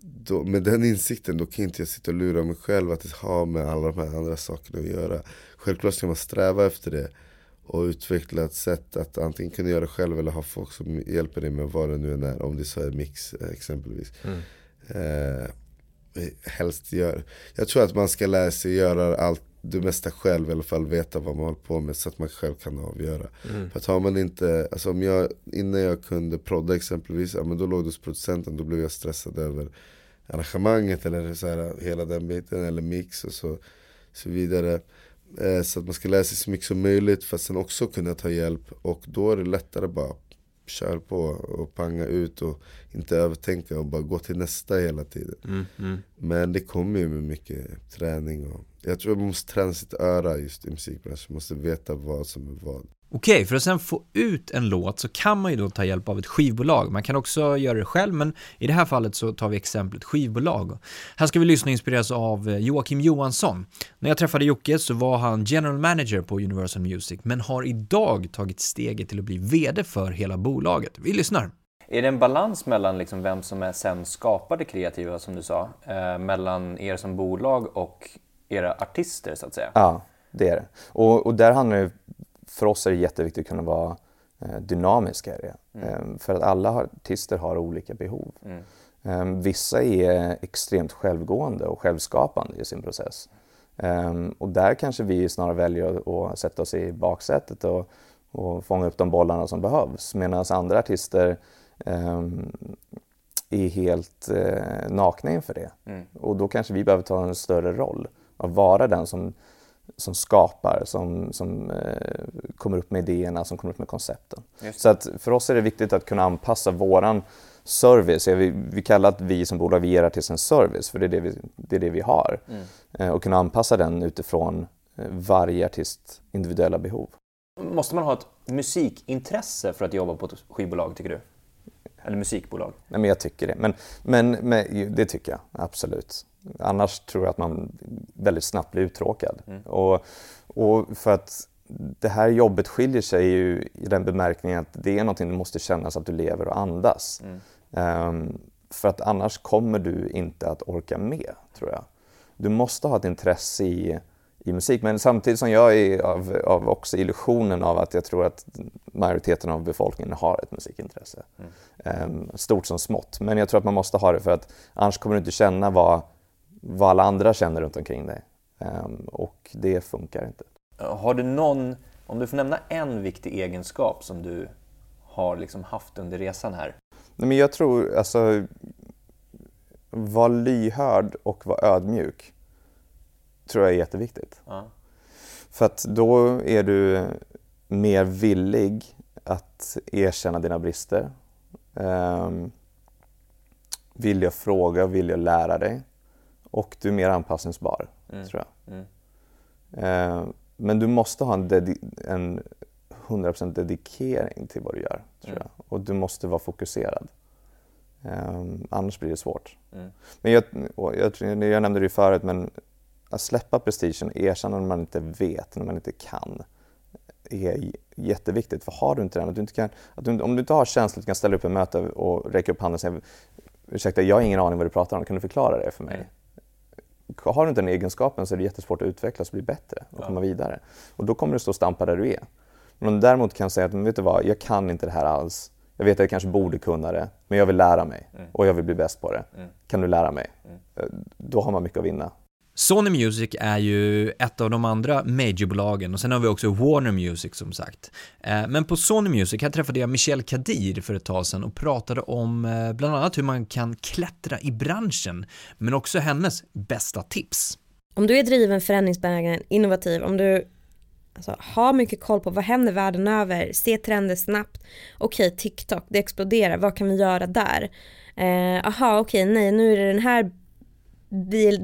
då, med den insikten då kan inte jag sitta och lura mig själv att det har med alla de här andra sakerna att göra. Självklart ska man sträva efter det och utveckla ett sätt att antingen kunna göra det själv eller ha folk som hjälper dig med vad det nu än är. Om det så är mix eh, exempelvis. Mm. Eh, helst gör. Jag tror att man ska lära sig göra allt det mesta själv i alla fall veta vad man håller på med så att man själv kan avgöra. Mm. För att har man inte, alltså om jag, innan jag kunde prodda exempelvis, ja, men då låg det hos producenten, då blev jag stressad över arrangemanget eller så här, hela den biten eller mix och så, så vidare. Eh, så att man ska lära sig så mycket som möjligt för att sen också kunna ta hjälp och då är det lättare bara kör på och panga ut och inte övertänka och bara gå till nästa hela tiden. Mm, mm. Men det kommer ju med mycket träning och jag tror man måste träna sitt öra just i musikbranschen, man måste veta vad som är vad. Okej, för att sen få ut en låt så kan man ju då ta hjälp av ett skivbolag. Man kan också göra det själv, men i det här fallet så tar vi exemplet skivbolag. Här ska vi lyssna och inspireras av eh, Joakim Johansson. När jag träffade Jocke så var han general manager på Universal Music, men har idag tagit steget till att bli VD för hela bolaget. Vi lyssnar. Är det en balans mellan liksom vem som är sen skapar det kreativa, som du sa, eh, mellan er som bolag och era artister, så att säga? Ja, det är det. Och, och där handlar det för oss är det jätteviktigt att kunna vara eh, dynamiska i det. Mm. Ehm, för att alla artister har olika behov. Mm. Ehm, vissa är extremt självgående och självskapande i sin process. Um, och där kanske vi snarare väljer att, sätta oss i baksätet och, och fånga upp de bollarna som behövs medan andra artister är helt uh, nakna inför det. Mm. Och då kanske vi behöver ta en större roll och vara den som, som skapar, som, som uh, kommer upp med idéerna, som kommer upp med koncepten. Så att för oss är det viktigt att kunna anpassa våran service. Vi, vi kallar att vi som bolag vi ger till en service, för det är det vi, det är det vi har. Mm. Eh, och kunna anpassa den utifrån eh, varje artists individuella behov. Måste man ha ett musikintresse för att jobba på ett skivbolag, tycker du? Eller musikbolag? Nej, men jag tycker det. Men, men, men, det tycker jag absolut. Annars tror jag att man väldigt snabbt blir uttråkad. Mm. Och, och för att det här jobbet skiljer sig ju i den bemärkningen att det är någonting du måste känna så att du lever och andas. Mm. Um, för att annars kommer du inte att orka med, tror jag. Du måste ha ett intresse i, i musik, men samtidigt som jag är av, av också illusionen av att jag tror att majoriteten av befolkningen har ett musikintresse. Mm. Um, stort som smått. Men jag tror att man måste ha det för att annars kommer du inte känna vad, vad alla andra känner runt omkring dig. Um, och det funkar inte. Har du någon, om du får nämna en viktig egenskap som du har liksom haft under resan här? Nej, men jag tror, alltså, var lyhörd och var ödmjuk tror jag är jätteviktigt. Ja. För att då är du mer villig att erkänna dina brister. Um, vilja fråga och vilja lära dig. Och du är mer anpassningsbar, mm. tror jag. Mm. Uh, men du måste ha en, en 100% dedikering till vad du gör, tror mm. jag. Och du måste vara fokuserad. Um, annars blir det svårt. Mm. Men jag, jag, jag nämnde det ju förut, men att släppa prestigen, erkänna när man inte vet, när man inte kan, är jätteviktigt. För har du inte den, att du inte kan, att du, om du inte har känslan att du kan ställa upp i möte och räcka upp handen och säga ursäkta, jag har ingen aning vad du pratar om, kan du förklara det för mig? Har du inte den egenskapen så är det jättesvårt att utvecklas och bli bättre och ja. komma vidare. Och då kommer du stå och stampa där du är. Men om du däremot kan säga att, vet du vad, jag kan inte det här alls. Jag vet att jag kanske borde kunna det, men jag vill lära mig mm. och jag vill bli bäst på det. Mm. Kan du lära mig? Mm. Eh, då har man mycket att vinna. Sony Music är ju ett av de andra majorbolagen och sen har vi också Warner Music som sagt. Eh, men på Sony Music, här träffade jag Michel Kadir för ett tag sedan och pratade om eh, bland annat hur man kan klättra i branschen, men också hennes bästa tips. Om du är driven, förändringsbenägen, innovativ, om du alltså, har mycket koll på vad händer världen över, se trender snabbt, okej okay, TikTok, det exploderar, vad kan vi göra där? Eh, aha, okej, okay, nej, nu är det den här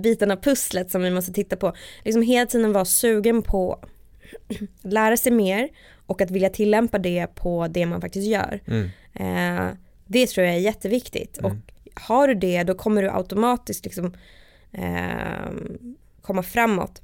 biten av pusslet som vi måste titta på. Liksom hela tiden vara sugen på att lära sig mer och att vilja tillämpa det på det man faktiskt gör. Mm. Eh, det tror jag är jätteviktigt mm. och har du det då kommer du automatiskt liksom eh, komma framåt.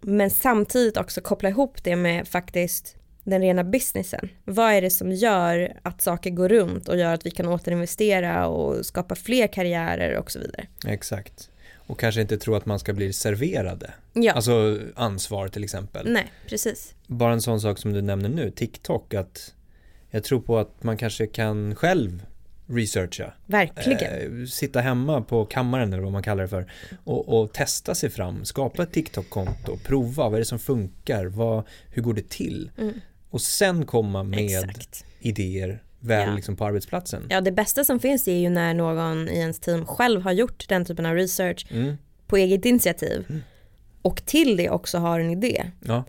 Men samtidigt också koppla ihop det med faktiskt den rena businessen. Vad är det som gör att saker går runt och gör att vi kan återinvestera och skapa fler karriärer och så vidare. Exakt. Och kanske inte tro att man ska bli serverade. Ja. Alltså ansvar till exempel. Nej, precis. Bara en sån sak som du nämner nu, TikTok, att jag tror på att man kanske kan själv researcha. Verkligen. Eh, sitta hemma på kammaren eller vad man kallar det för och, och testa sig fram, skapa ett TikTok-konto, prova, vad är det som funkar, vad, hur går det till? Mm och sen komma med Exakt. idéer väl ja. liksom på arbetsplatsen. Ja, det bästa som finns är ju när någon i ens team själv har gjort den typen av research mm. på eget initiativ mm. och till det också har en idé. Ja.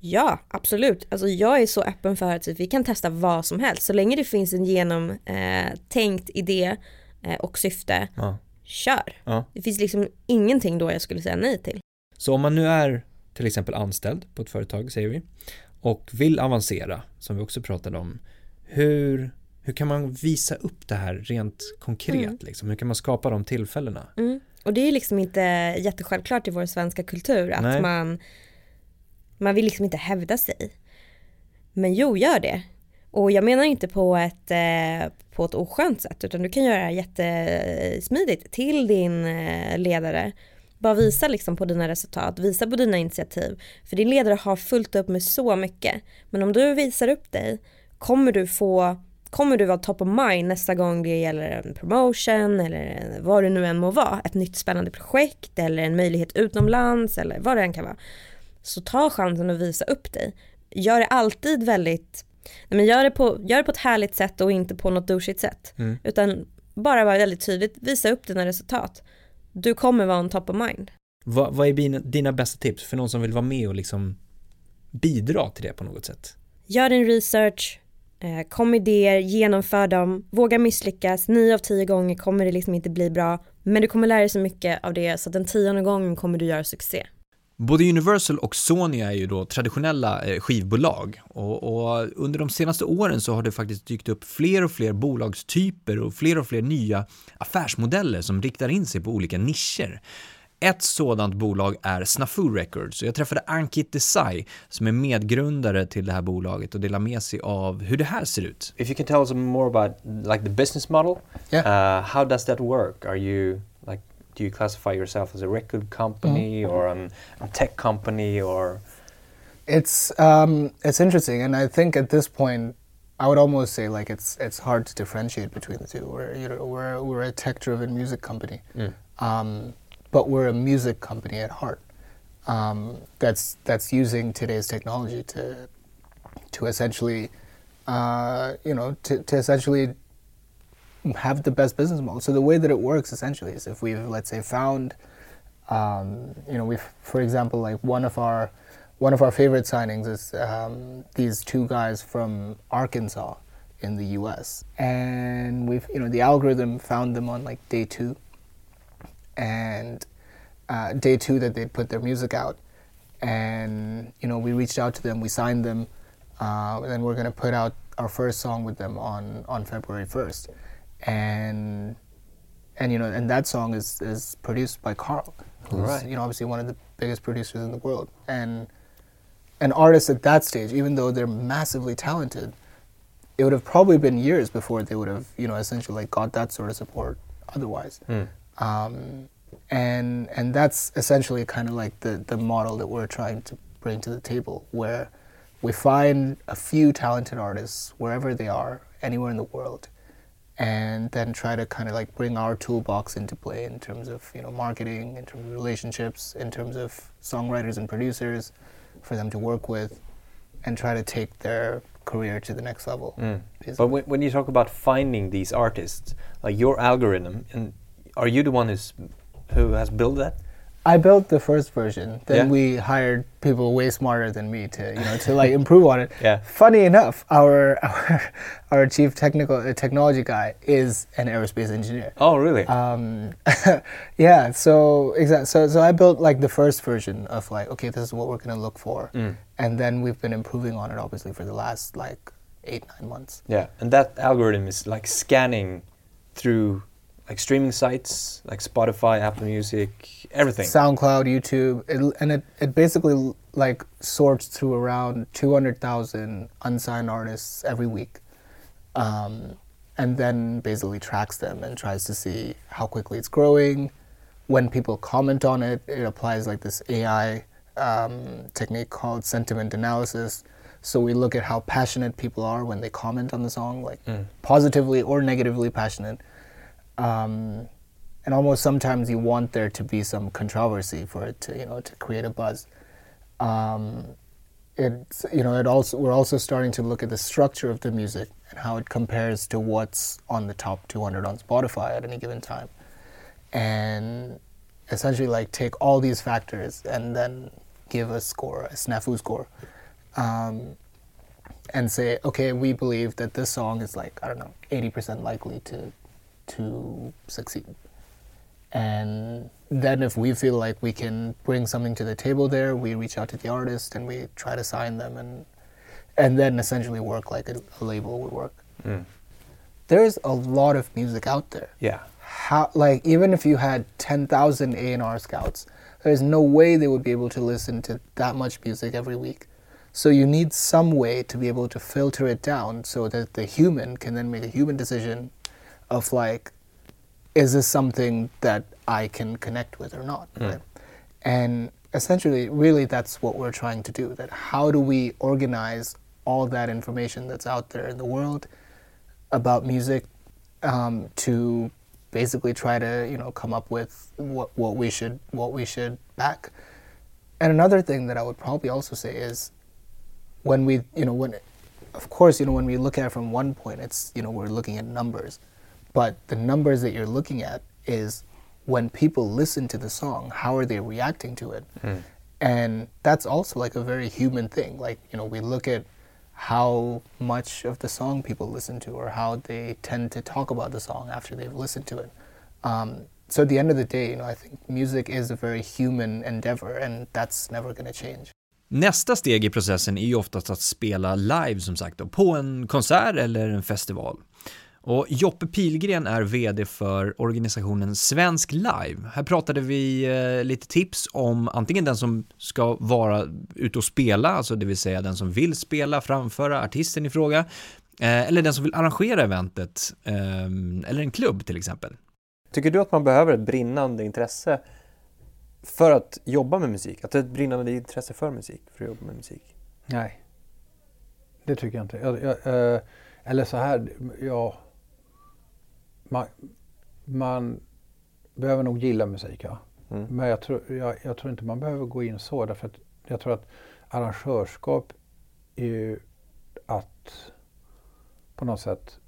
Ja, absolut. Alltså jag är så öppen för att vi kan testa vad som helst. Så länge det finns en genomtänkt eh, idé eh, och syfte, ja. kör. Ja. Det finns liksom ingenting då jag skulle säga nej till. Så om man nu är till exempel anställd på ett företag, säger vi, och vill avancera, som vi också pratade om, hur, hur kan man visa upp det här rent konkret? Mm. Liksom? Hur kan man skapa de tillfällena? Mm. Och det är liksom inte jättesjälvklart i vår svenska kultur att Nej. man man vill liksom inte hävda sig. Men jo, gör det. Och jag menar inte på ett, eh, på ett oskönt sätt utan du kan göra det jättesmidigt till din eh, ledare bara visa liksom på dina resultat, visa på dina initiativ. För din ledare har fullt upp med så mycket. Men om du visar upp dig kommer du få kommer du vara top of mind nästa gång det gäller en promotion eller vad det nu än må vara, ett nytt spännande projekt eller en möjlighet utomlands eller vad det än kan vara. Så ta chansen att visa upp dig. Gör det alltid väldigt, nej men gör det, på, gör det på ett härligt sätt och inte på något douchigt sätt. Mm. Utan bara vara väldigt tydligt, visa upp dina resultat. Du kommer vara en top of mind. Vad, vad är dina, dina bästa tips för någon som vill vara med och liksom bidra till det på något sätt? Gör din research, eh, kom idéer, genomför dem, våga misslyckas, nio av tio gånger kommer det liksom inte bli bra, men du kommer lära dig så mycket av det så att den tionde gången kommer du göra succé. Både Universal och Sony är ju då traditionella eh, skivbolag och, och, under de senaste åren så har det faktiskt dykt upp fler och fler bolagstyper och fler och fler nya affärsmodeller som riktar in sig på olika nischer. Ett sådant bolag är Snafu Records och jag träffade Ankit Desai som är medgrundare till det här bolaget och delar med sig av hur det här ser ut. If you can tell us more about like the business model, Yeah. uh, how does that work? Are you do you classify yourself as a record company or an, a tech company or? It's um, it's interesting, and I think at this point, I would almost say like it's it's hard to differentiate between the two. We're you know we're we're a tech-driven music company, um, but we're a music company at heart. Um, that's that's using today's technology to to essentially, uh, you know, to, to essentially have the best business model. So the way that it works essentially is if we've let's say found, um, you know, we've for example like one of our one of our favorite signings is um, these two guys from Arkansas in the U.S. and we've you know the algorithm found them on like day two, and uh, day two that they'd put their music out, and you know we reached out to them, we signed them, uh, and then we're gonna put out our first song with them on on February first, and and you know and that song is is produced by Carl, who's Right. you know obviously one of the biggest producers in the world, and an artist at that stage, even though they're massively talented, it would have probably been years before they would have, you know, essentially like got that sort of support otherwise. Um, and and that's essentially kind of like the the model that we're trying to bring to the table, where we find a few talented artists wherever they are, anywhere in the world, and then try to kind of like bring our toolbox into play in terms of you know marketing, in terms of relationships, in terms of songwriters and producers, for them to work with, and try to take their career to the next level. Mm. basically. But when, when you talk about finding these artists, like your algorithm, and are you the one who's who has built that? I built the first version. Then Yeah. we hired people way smarter than me to you know to like improve on it. Yeah. Funny enough, our our, our chief technical uh, technology guy is an aerospace engineer. Oh, really? Um, yeah. So exactly. So so I built like the first version of like okay, this is what we're gonna look for, and then we've been improving on it obviously for the last like eight nine months. yeah, and that algorithm is like scanning through like streaming sites like Spotify, Apple Music, everything. SoundCloud, YouTube, it, and it, it basically like sorts through around 200,000 unsigned artists every week. Um, and then basically tracks them and tries to see how quickly it's growing. When people comment on it, it applies like this AI um, technique called sentiment analysis. So we look at how passionate people are when they comment on the song, like positively or negatively passionate. Um, and almost sometimes you want there to be some controversy for it to you know to create a buzz. Um, you know it also we're also starting to look at the structure of the music and how it compares to what's on the top 200 on Spotify at any given time, and essentially like take all these factors and then give a score, a snafu score, um, and say okay we believe that this song is like I don't know 80% likely to to succeed. And then if we feel like we can bring something to the table there, we reach out to the artist and we try to sign them and and then essentially work like a, a label would work. Mm. There's a lot of music out there. yeah. How like even if you had 10,000 A&R scouts, there's no way they would be able to listen to that much music every week. So you need some way to be able to filter it down so that the human can then make a human decision of like is this something that I can connect with or not? Right? And essentially, really, that's what we're trying to do. That how do we organize all that information that's out there in the world about music um, to basically try to you know come up with what, what we should what we should back. And another thing that I would probably also say is when we you know when of course you know when we look at it from one point it's you know we're looking at numbers but the numbers that you're looking at is when people listen to the song how are they reacting to it? And that's also like a very human thing. Like you know we look at how much of the song people listen to or how they tend to talk about the song after they've listened to it. Um, so at the end of the day you know i think music is a very human endeavor and that's never going to change. Nästa steg i processen är ju oftast att spela live som sagt då, på en konsert eller en festival. Och Joppe Pilgren är VD för organisationen Svensk Live. Här pratade vi eh, lite tips om antingen den som ska vara ute och spela, alltså det vill säga den som vill spela, framföra artisten i fråga, eh, eller den som vill arrangera eventet, eh, eller en klubb till exempel. Tycker du att man behöver ett brinnande intresse för att jobba med musik? Att det är ett brinnande intresse för musik, för att jobba med musik? Nej, det tycker jag inte. Jag, jag, eh, eller så här, ja. Man, man behöver nog gilla musik, ja. Mm. Men jag tror, jag, jag tror inte man behöver gå in så. Därför att jag tror att arrangörskap är ju att på något sätt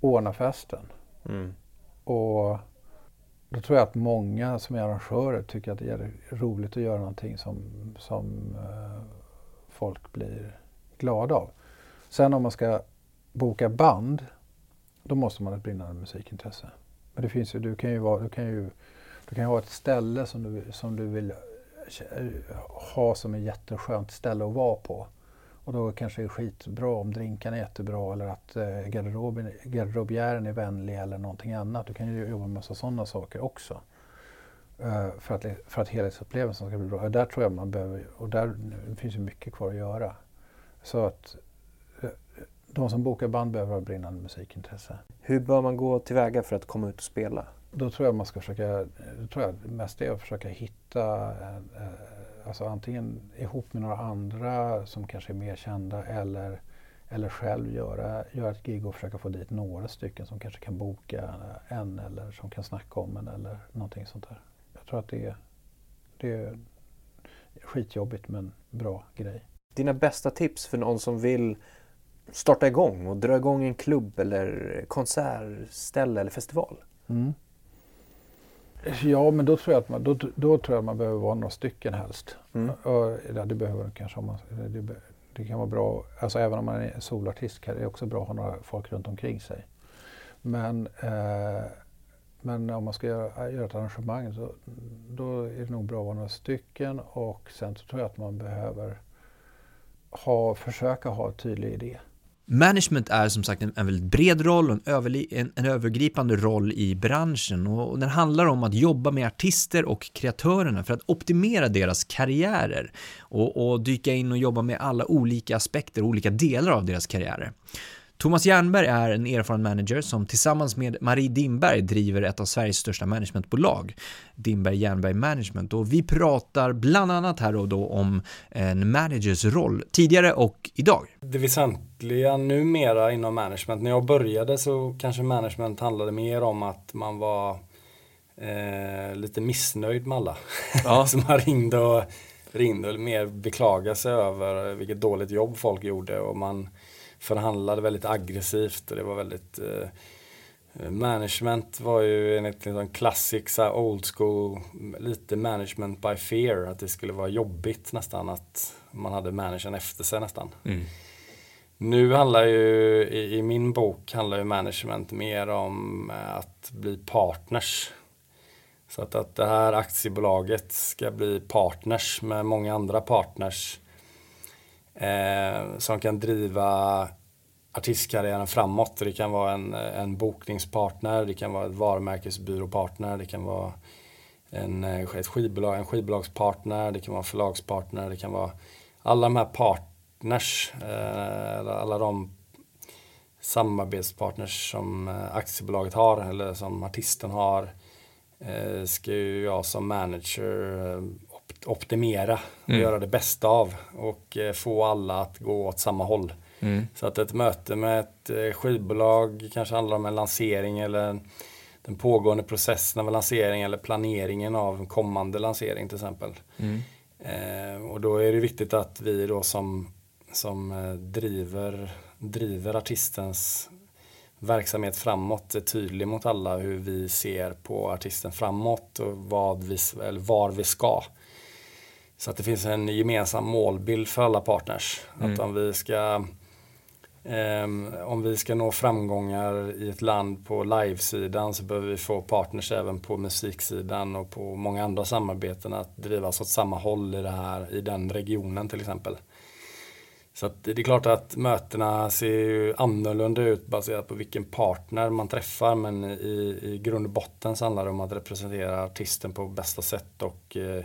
ordna festen. Mm. Och då tror jag att många som är arrangörer tycker att det är roligt att göra någonting som, som eh, folk blir glada av. Sen om man ska boka band, då måste man ha ett brinnande musikintresse. Men det finns ju, du kan ju, vara, du kan ju, du kan ju ha ett ställe som du, som du vill eh, ha som ett jätteskönt ställe att vara på. Och då kanske det är skitbra om drinkarna är jättebra eller att eh, garderoben, garderobiären är vänlig eller någonting annat. Du kan ju jobba med massa sådana saker också. Eh, för, att, för att helhetsupplevelsen ska bli bra. Och där tror jag man behöver, och där det finns ju mycket kvar att göra. Så att de som bokar band behöver ha brinnande musikintresse. Hur bör man gå tillväga för att komma ut och spela? Då tror jag man ska försöka, då tror jag mest är att försöka hitta eh, alltså antingen ihop med några andra som kanske är mer kända eller, eller själv göra, göra ett gig och försöka få dit några stycken som kanske kan boka en eller som kan snacka om en eller någonting sånt där. Jag tror att det är, det är skitjobbigt men bra grej. Dina bästa tips för någon som vill starta igång och dra igång en klubb eller konsertställe eller festival? Mm. Ja, men då tror jag att man, då, då tror jag man behöver vara några stycken helst. Mm. Och, ja, det behöver kanske om man, det, det kan vara bra, alltså även om man är solartist kan det också bra att ha några folk runt omkring sig. Men, eh, men om man ska göra, göra ett arrangemang så då är det nog bra att vara några stycken och sen så tror jag att man behöver ha, försöka ha en tydlig idé. Management är som sagt en, en väldigt bred roll och en, överli, en, en övergripande roll i branschen och, och den handlar om att jobba med artister och kreatörerna för att optimera deras karriärer och, och dyka in och jobba med alla olika aspekter och olika delar av deras karriärer. Thomas Jernberg är en erfaren manager som tillsammans med Marie Dimberg driver ett av Sveriges största managementbolag, Dimberg Jernberg Management. Och vi pratar bland annat här och då om en managers roll tidigare och idag. Det väsentliga numera inom management, när jag började så kanske management handlade mer om att man var eh, lite missnöjd med alla. Ja. så man ringde och ringde och mer beklagade sig över vilket dåligt jobb folk gjorde och man förhandlade väldigt aggressivt och det var väldigt eh, Management var ju enligt liksom klassisk så old school, lite management by fear, att det skulle vara jobbigt nästan att man hade managern efter sig nästan. Mm. Nu handlar ju, i, i, min bok handlar ju management mer om att bli partners. Så att, att det här aktiebolaget ska bli partners med många andra partners eh, som kan driva artistkarriären framåt. Det kan vara en, eh, en bokningspartner, det kan vara ett varumärkesbyråpartner, det kan vara en, eh, ett skivbolag, en skivbolagspartner, det kan vara en förlagspartner, det kan vara alla de här partners, eh, alla de samarbetspartners som eh, aktiebolaget har eller som artisten har eh, ska ju jag som manager eh, optimera och Mm. göra det bästa av och eh, få alla att gå åt samma håll. Mm. Så att ett möte med ett eh, skivbolag kanske handlar om en lansering eller den pågående processen av en lansering eller planeringen av en kommande lansering till exempel. Mm. Eh, och då är det viktigt att vi då som, som eh, driver, driver artistens verksamhet framåt är tydlig mot alla hur vi ser på artisten framåt och vad vi, eller var vi ska. Så att det finns en gemensam målbild för alla partners. Mm. Att om vi ska Um, om vi ska nå framgångar i ett land på livesidan så behöver vi få partners även på musiksidan och på många andra samarbeten att drivas åt samma håll i, det här, i den regionen till exempel. Så det är klart att mötena ser ju annorlunda ut baserat på vilken partner man träffar men i, i grund och botten så handlar det om att representera artisten på bästa sätt och eh,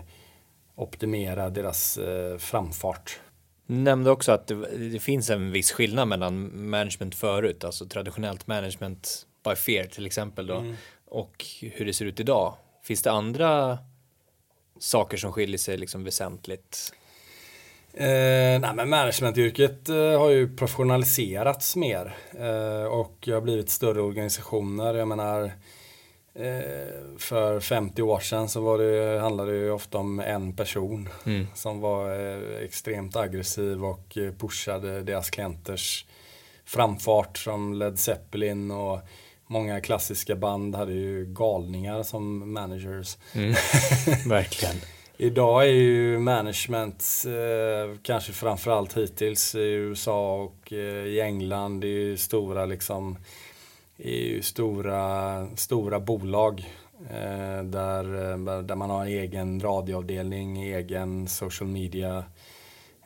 optimera deras eh, framfart. Nämnde också att det, det, finns en viss skillnad mellan management förut, alltså traditionellt management by fear till exempel då, mm. och hur det ser ut idag. Finns det andra saker som skiljer sig liksom väsentligt? Eh, nej, men managementyrket eh, har ju professionaliserats mer eh, och har blivit större organisationer. Jag menar, för 50 år sedan så var det, handlade det ofta om en person mm. som var eh, extremt aggressiv och eh, pushade deras klienters framfart som Led Zeppelin och många klassiska band hade ju galningar som managers. Mm. Verkligen. Idag är ju management, eh, kanske framförallt hittills i USA och eh, i England, det är ju stora liksom är ju stora, stora bolag eh, där, eh, där man har egen radioavdelning, egen social media,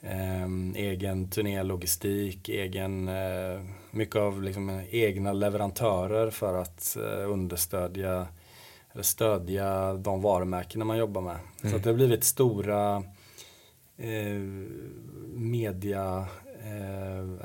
eh, egen turnélogistik, egen, eh, mycket av liksom egna leverantörer för att eh, understödja eller stödja de varumärken man jobbar med. Mm. Så det har blivit stora eh, media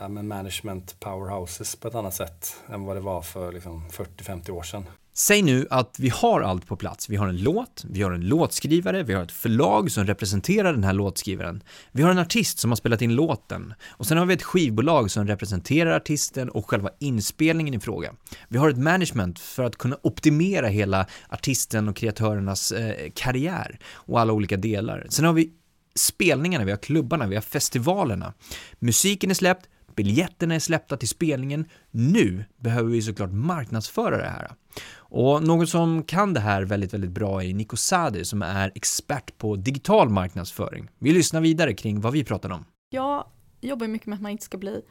eh, management powerhouses på ett annat sätt än vad det var för liksom, 40-50 år sedan. Säg nu att vi har allt på plats. Vi har en låt, vi har en låtskrivare, vi har ett förlag som representerar den här låtskrivaren. Vi har en artist som har spelat in låten och sen har vi ett skivbolag som representerar artisten och själva inspelningen i fråga. Vi har ett management för att kunna optimera hela artisten och kreatörernas eh, karriär och alla olika delar. Sen har vi spelningarna, vi har klubbarna, vi har festivalerna. Musiken är släppt, biljetterna är släppta till spelningen. Nu behöver vi såklart marknadsföra det här. Och någon som kan det här väldigt, väldigt bra är Nico Sadi som är expert på digital marknadsföring. Vi lyssnar vidare kring vad vi pratar om. Jag jobbar mycket med att man inte ska bli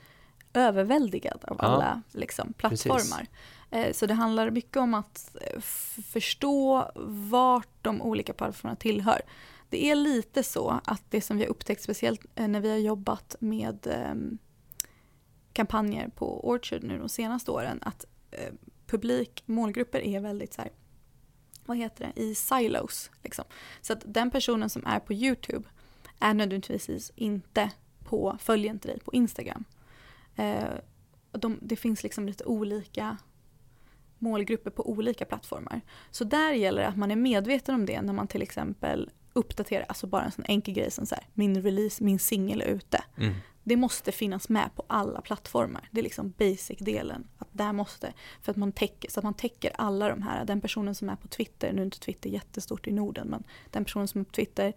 överväldigad av alla ja, liksom, plattformar. Precis. Så det handlar mycket om att eh, förstå vart de olika plattformarna tillhör. Det är lite så att det som vi har upptäckt, speciellt eh, när vi har jobbat med ehm, kampanjer på Orchard nu de senaste åren, att eh, publik, målgrupper är väldigt så här, vad heter det, i silos. Liksom. Så att den personen som är på YouTube är nödvändigtvis inte på, följer inte dig på Instagram. Eh, de, det finns liksom lite olika målgrupper på olika plattformar. Så där gäller det att man är medveten om det när man till exempel uppdatera, alltså bara en sån enkel grej som så här, min release, min singel är ute. Mm. Det måste finnas med på alla plattformar. Det är liksom basic-delen. Att där måste, för att man täcker, så att man täcker alla de här. Den personen som är på Twitter, nu är inte Twitter jättestort i Norden, men den personen som är på Twitter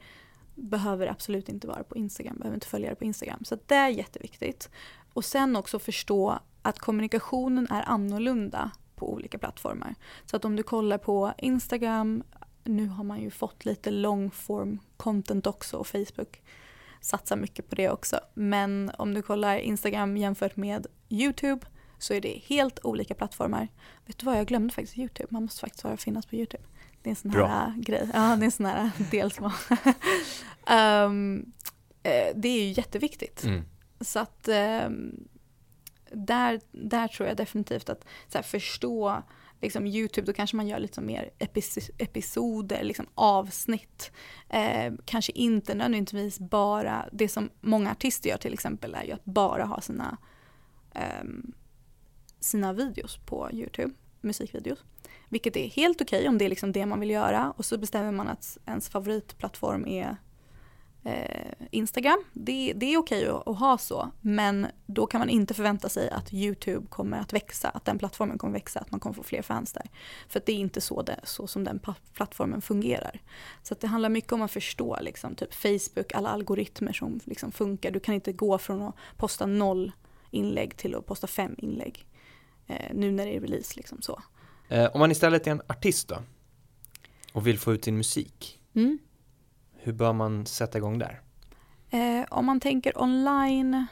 behöver absolut inte vara på Instagram, behöver inte följa det på Instagram. Så det är jätteviktigt. Och sen också förstå att kommunikationen är annorlunda på olika plattformar. Så att om du kollar på Instagram, nu har man ju fått lite long form content också och Facebook satsar mycket på det också. Men om du kollar Instagram jämfört med YouTube så är det helt olika plattformar. Vet du vad, jag glömde faktiskt YouTube. Man måste faktiskt vara finnas på YouTube. Det är en sån här Bra. grej. Ja, det är en sån här del som um, Det är ju jätteviktigt. Mm. Så att um, där, där tror jag definitivt att här, förstå liksom Youtube, då kanske man gör lite mer episoder, liksom avsnitt. Eh, kanske inte nödvändigtvis bara, det som många artister gör till exempel är ju att bara ha sina, eh, sina videos på Youtube, musikvideos. Vilket är helt okej okay om det är liksom det man vill göra och så bestämmer man att ens favoritplattform är eh, Instagram. Det, det är okej att, att, ha så, men då kan man inte förvänta sig att YouTube kommer att växa, att den plattformen kommer växa, att man kommer få fler fans där. För det är inte så, det, så som den plattformen fungerar. Så det handlar mycket om att förstå liksom, typ Facebook, alla algoritmer som liksom funkar. Du kan inte gå från att posta noll inlägg till att posta fem inlägg. Eh, nu när det är release liksom så. Eh, om man istället är en artist då? Och vill få ut sin musik? Mm. Hur bör man sätta igång där? Eh, om man tänker online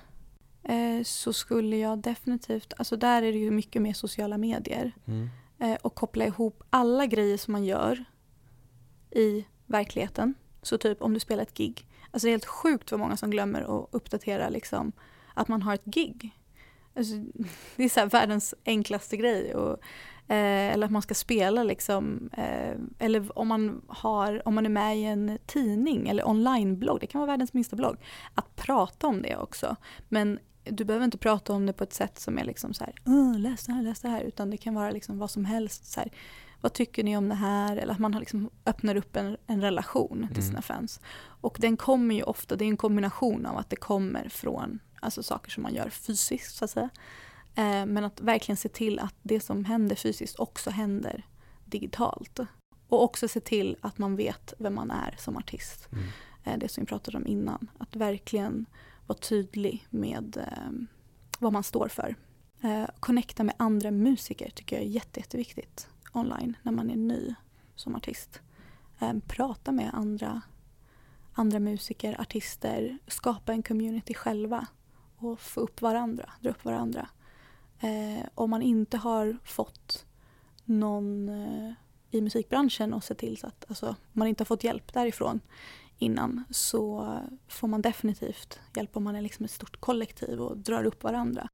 eh, så skulle jag definitivt, alltså där är det ju mycket mer sociala medier. Mm. Eh, och koppla ihop alla grejer som man gör i verkligheten. Så typ om du spelar ett gig. Alltså det är helt sjukt vad många som glömmer att uppdatera liksom att man har ett gig. Alltså, det är så världens enklaste grej. Och, eh, eller att man ska spela liksom. Eh, eller om man, har, om man är med i en tidning eller onlineblogg. Det kan vara världens minsta blogg. Att prata om det också. Men du behöver inte prata om det på ett sätt som är liksom så här, läs det här, läs det här. Utan det kan vara liksom vad som helst. Så här, vad tycker ni om det här? Eller att man liksom öppnar upp en, en relation till sina mm. fans. Och den kommer ju ofta, det är en kombination av att det kommer från alltså saker som man gör fysiskt så att säga. Eh, men att verkligen se till att det som händer fysiskt också händer digitalt. Och också se till att man vet vem man är som artist. Mm. Eh, det som vi pratade om innan. Att verkligen vara tydlig med eh, vad man står för. Eh, connecta med andra musiker tycker jag är jätte, jätteviktigt online när man är ny som artist. Eh, prata med andra, andra musiker, artister, skapa en community själva och få upp varandra, dra upp varandra. Eh, om man inte har fått någon eh, i musikbranschen och se till så att, alltså, om man inte har fått hjälp därifrån innan så får man definitivt hjälp om man är liksom ett stort kollektiv och drar upp varandra.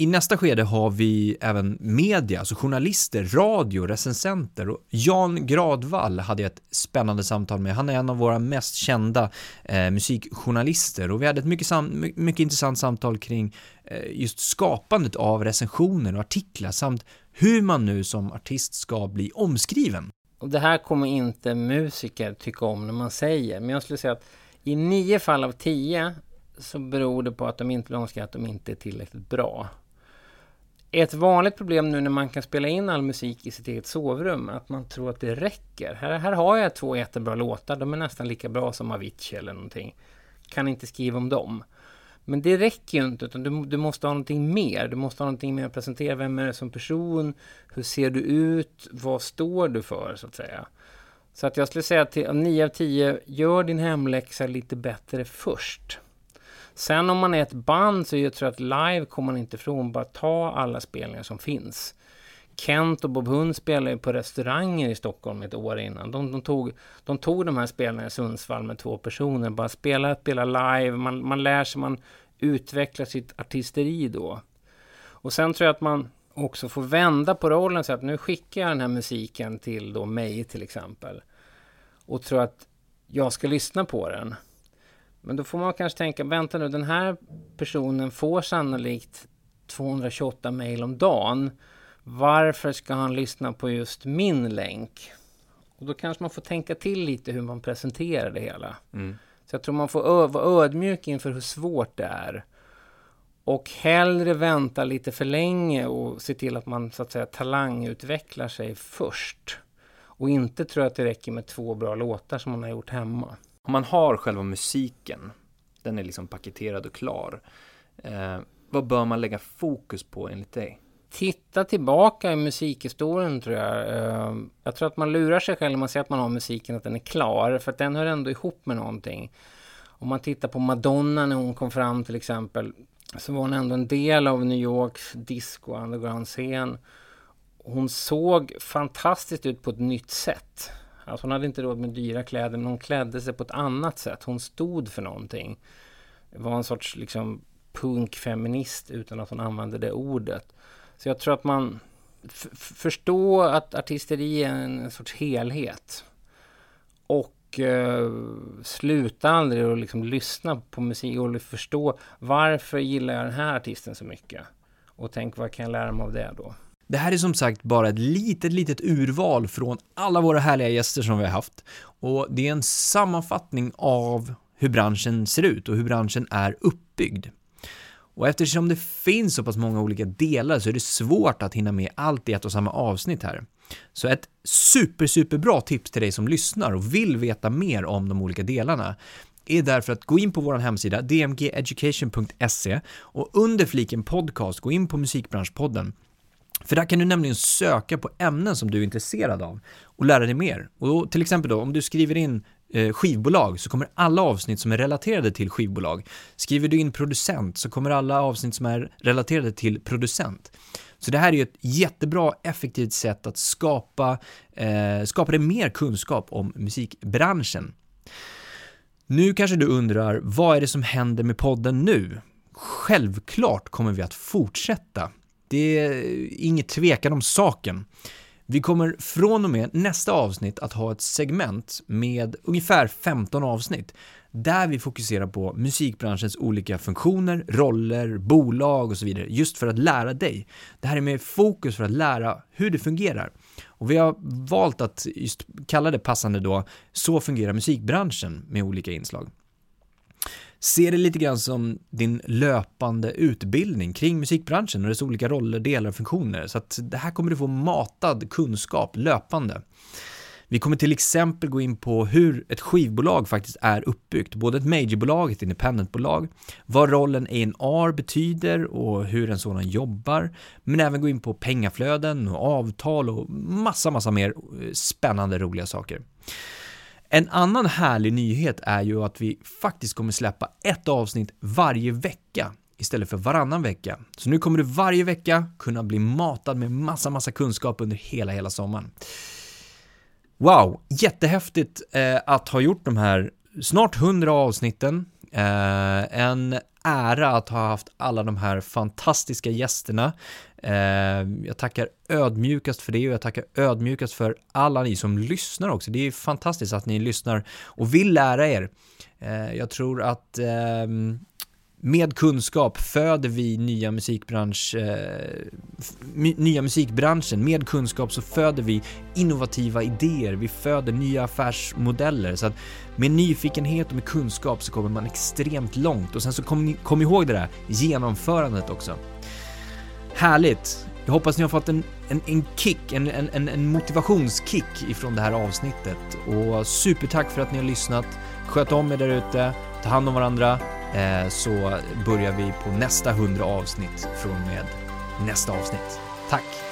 I nästa skede har vi även media, alltså journalister, radio, recensenter och Jan Gradvall hade jag ett spännande samtal med. Han är en av våra mest kända eh, musikjournalister och vi hade ett mycket, sam mycket intressant samtal kring eh, just skapandet av recensioner och artiklar samt hur man nu som artist ska bli omskriven. Och det här kommer inte musiker tycka om när man säger, men jag skulle säga att i nio fall av tio så beror det på att de inte blir omskrivna att de inte är tillräckligt bra. Ett vanligt problem nu när man kan spela in all musik i sitt eget sovrum, att man tror att det räcker. Här, här har jag två jättebra låtar, de är nästan lika bra som Avicii eller någonting. Kan inte skriva om dem. Men det räcker ju inte, utan du, du måste ha någonting mer. Du måste ha någonting mer att presentera. Vem är du som person? Hur ser du ut? Vad står du för, så att säga? Så att jag skulle säga till 9 av 10, gör din hemläxa lite bättre först. Sen om man är ett band så jag tror jag att live kommer man inte ifrån. Bara ta alla spelningar som finns. Kent och Bob Hund spelade på restauranger i Stockholm ett år innan. De, de, tog, de tog de här spelningarna i Sundsvall med två personer. Bara spela, spela live. Man, man lär sig, man utvecklar sitt artisteri då. Och sen tror jag att man också får vända på rollen. Så att nu skickar jag den här musiken till då mig till exempel. Och tror att jag ska lyssna på den. Men då får man kanske tänka, vänta nu, den här personen får sannolikt 228 mejl om dagen. Varför ska han lyssna på just min länk? Och då kanske man får tänka till lite hur man presenterar det hela. Mm. Så jag tror man får vara ödmjuk inför hur svårt det är. Och hellre vänta lite för länge och se till att man så att säga talangutvecklar sig först. Och inte tro att det räcker med två bra låtar som man har gjort hemma. Om man har själva musiken, den är liksom paketerad och klar. Eh, vad bör man lägga fokus på enligt dig? Titta tillbaka i musikhistorien tror jag. Eh, jag tror att man lurar sig själv när man säger att man har musiken, att den är klar. För att den hör ändå ihop med någonting. Om man tittar på Madonna när hon kom fram till exempel. Så var hon ändå en del av New Yorks disco underground-scen. Hon såg fantastiskt ut på ett nytt sätt. Alltså hon hade inte råd med dyra kläder men hon klädde sig på ett annat sätt. Hon stod för någonting. Var en sorts liksom punkfeminist utan att hon använde det ordet. Så jag tror att man förstår att artisteri är en sorts helhet. Och eh, sluta aldrig att liksom lyssna på musik och förstå varför gillar jag den här artisten så mycket? Och tänk vad kan jag lära mig av det då? Det här är som sagt bara ett litet, litet urval från alla våra härliga gäster som vi har haft. Och det är en sammanfattning av hur branschen ser ut och hur branschen är uppbyggd. Och eftersom det finns så pass många olika delar så är det svårt att hinna med allt i ett och samma avsnitt här. Så ett super, superbra tips till dig som lyssnar och vill veta mer om de olika delarna är därför att gå in på vår hemsida dmgeducation.se och under fliken podcast gå in på musikbranschpodden för där kan du nämligen söka på ämnen som du är intresserad av och lära dig mer. Och då, till exempel då, om du skriver in eh, skivbolag så kommer alla avsnitt som är relaterade till skivbolag. Skriver du in producent så kommer alla avsnitt som är relaterade till producent. Så det här är ju ett jättebra, effektivt sätt att skapa, eh, skapa dig mer kunskap om musikbranschen. Nu kanske du undrar, vad är det som händer med podden nu? Självklart kommer vi att fortsätta. Det är inget tvekan om saken. Vi kommer från och med nästa avsnitt att ha ett segment med ungefär 15 avsnitt där vi fokuserar på musikbranschens olika funktioner, roller, bolag och så vidare, just för att lära dig. Det här är med fokus för att lära hur det fungerar. Och vi har valt att just kalla det passande då, så fungerar musikbranschen med olika inslag. Se det lite grann som din löpande utbildning kring musikbranschen och dess olika roller, delar och funktioner. Så att det här kommer du få matad kunskap löpande. Vi kommer till exempel gå in på hur ett skivbolag faktiskt är uppbyggt, både ett majorbolag, ett independentbolag, vad rollen A&R betyder och hur en sådan jobbar, men även gå in på pengaflöden och avtal och massa, massa mer eh, spännande, roliga saker. En annan härlig nyhet är ju att vi faktiskt kommer släppa ett avsnitt varje vecka istället för varannan vecka. Så nu kommer du varje vecka kunna bli matad med massa, massa kunskap under hela, hela sommaren. Wow, jättehäftigt eh, att ha gjort de här snart 100 avsnitten. Eh, en ära att ha haft alla de här fantastiska gästerna. Eh, jag tackar ödmjukast för det och jag tackar ödmjukast för alla ni som lyssnar också. Det är fantastiskt att ni lyssnar och vill lära er. Eh, jag tror att ehm, med kunskap föder vi nya, musikbransch, eh, nya musikbranschen. Med kunskap så föder vi innovativa idéer, vi föder nya affärsmodeller. Så att med nyfikenhet och med kunskap så kommer man extremt långt. Och sen så kom, kom ihåg det där genomförandet också. Härligt! Jag hoppas ni har fått en, en, en kick, en, en, en motivationskick ifrån det här avsnittet. Och supertack för att ni har lyssnat. Sköt om er där ute, ta hand om varandra Eh, så börjar vi på nästa 100 avsnitt från med nästa avsnitt. Tack!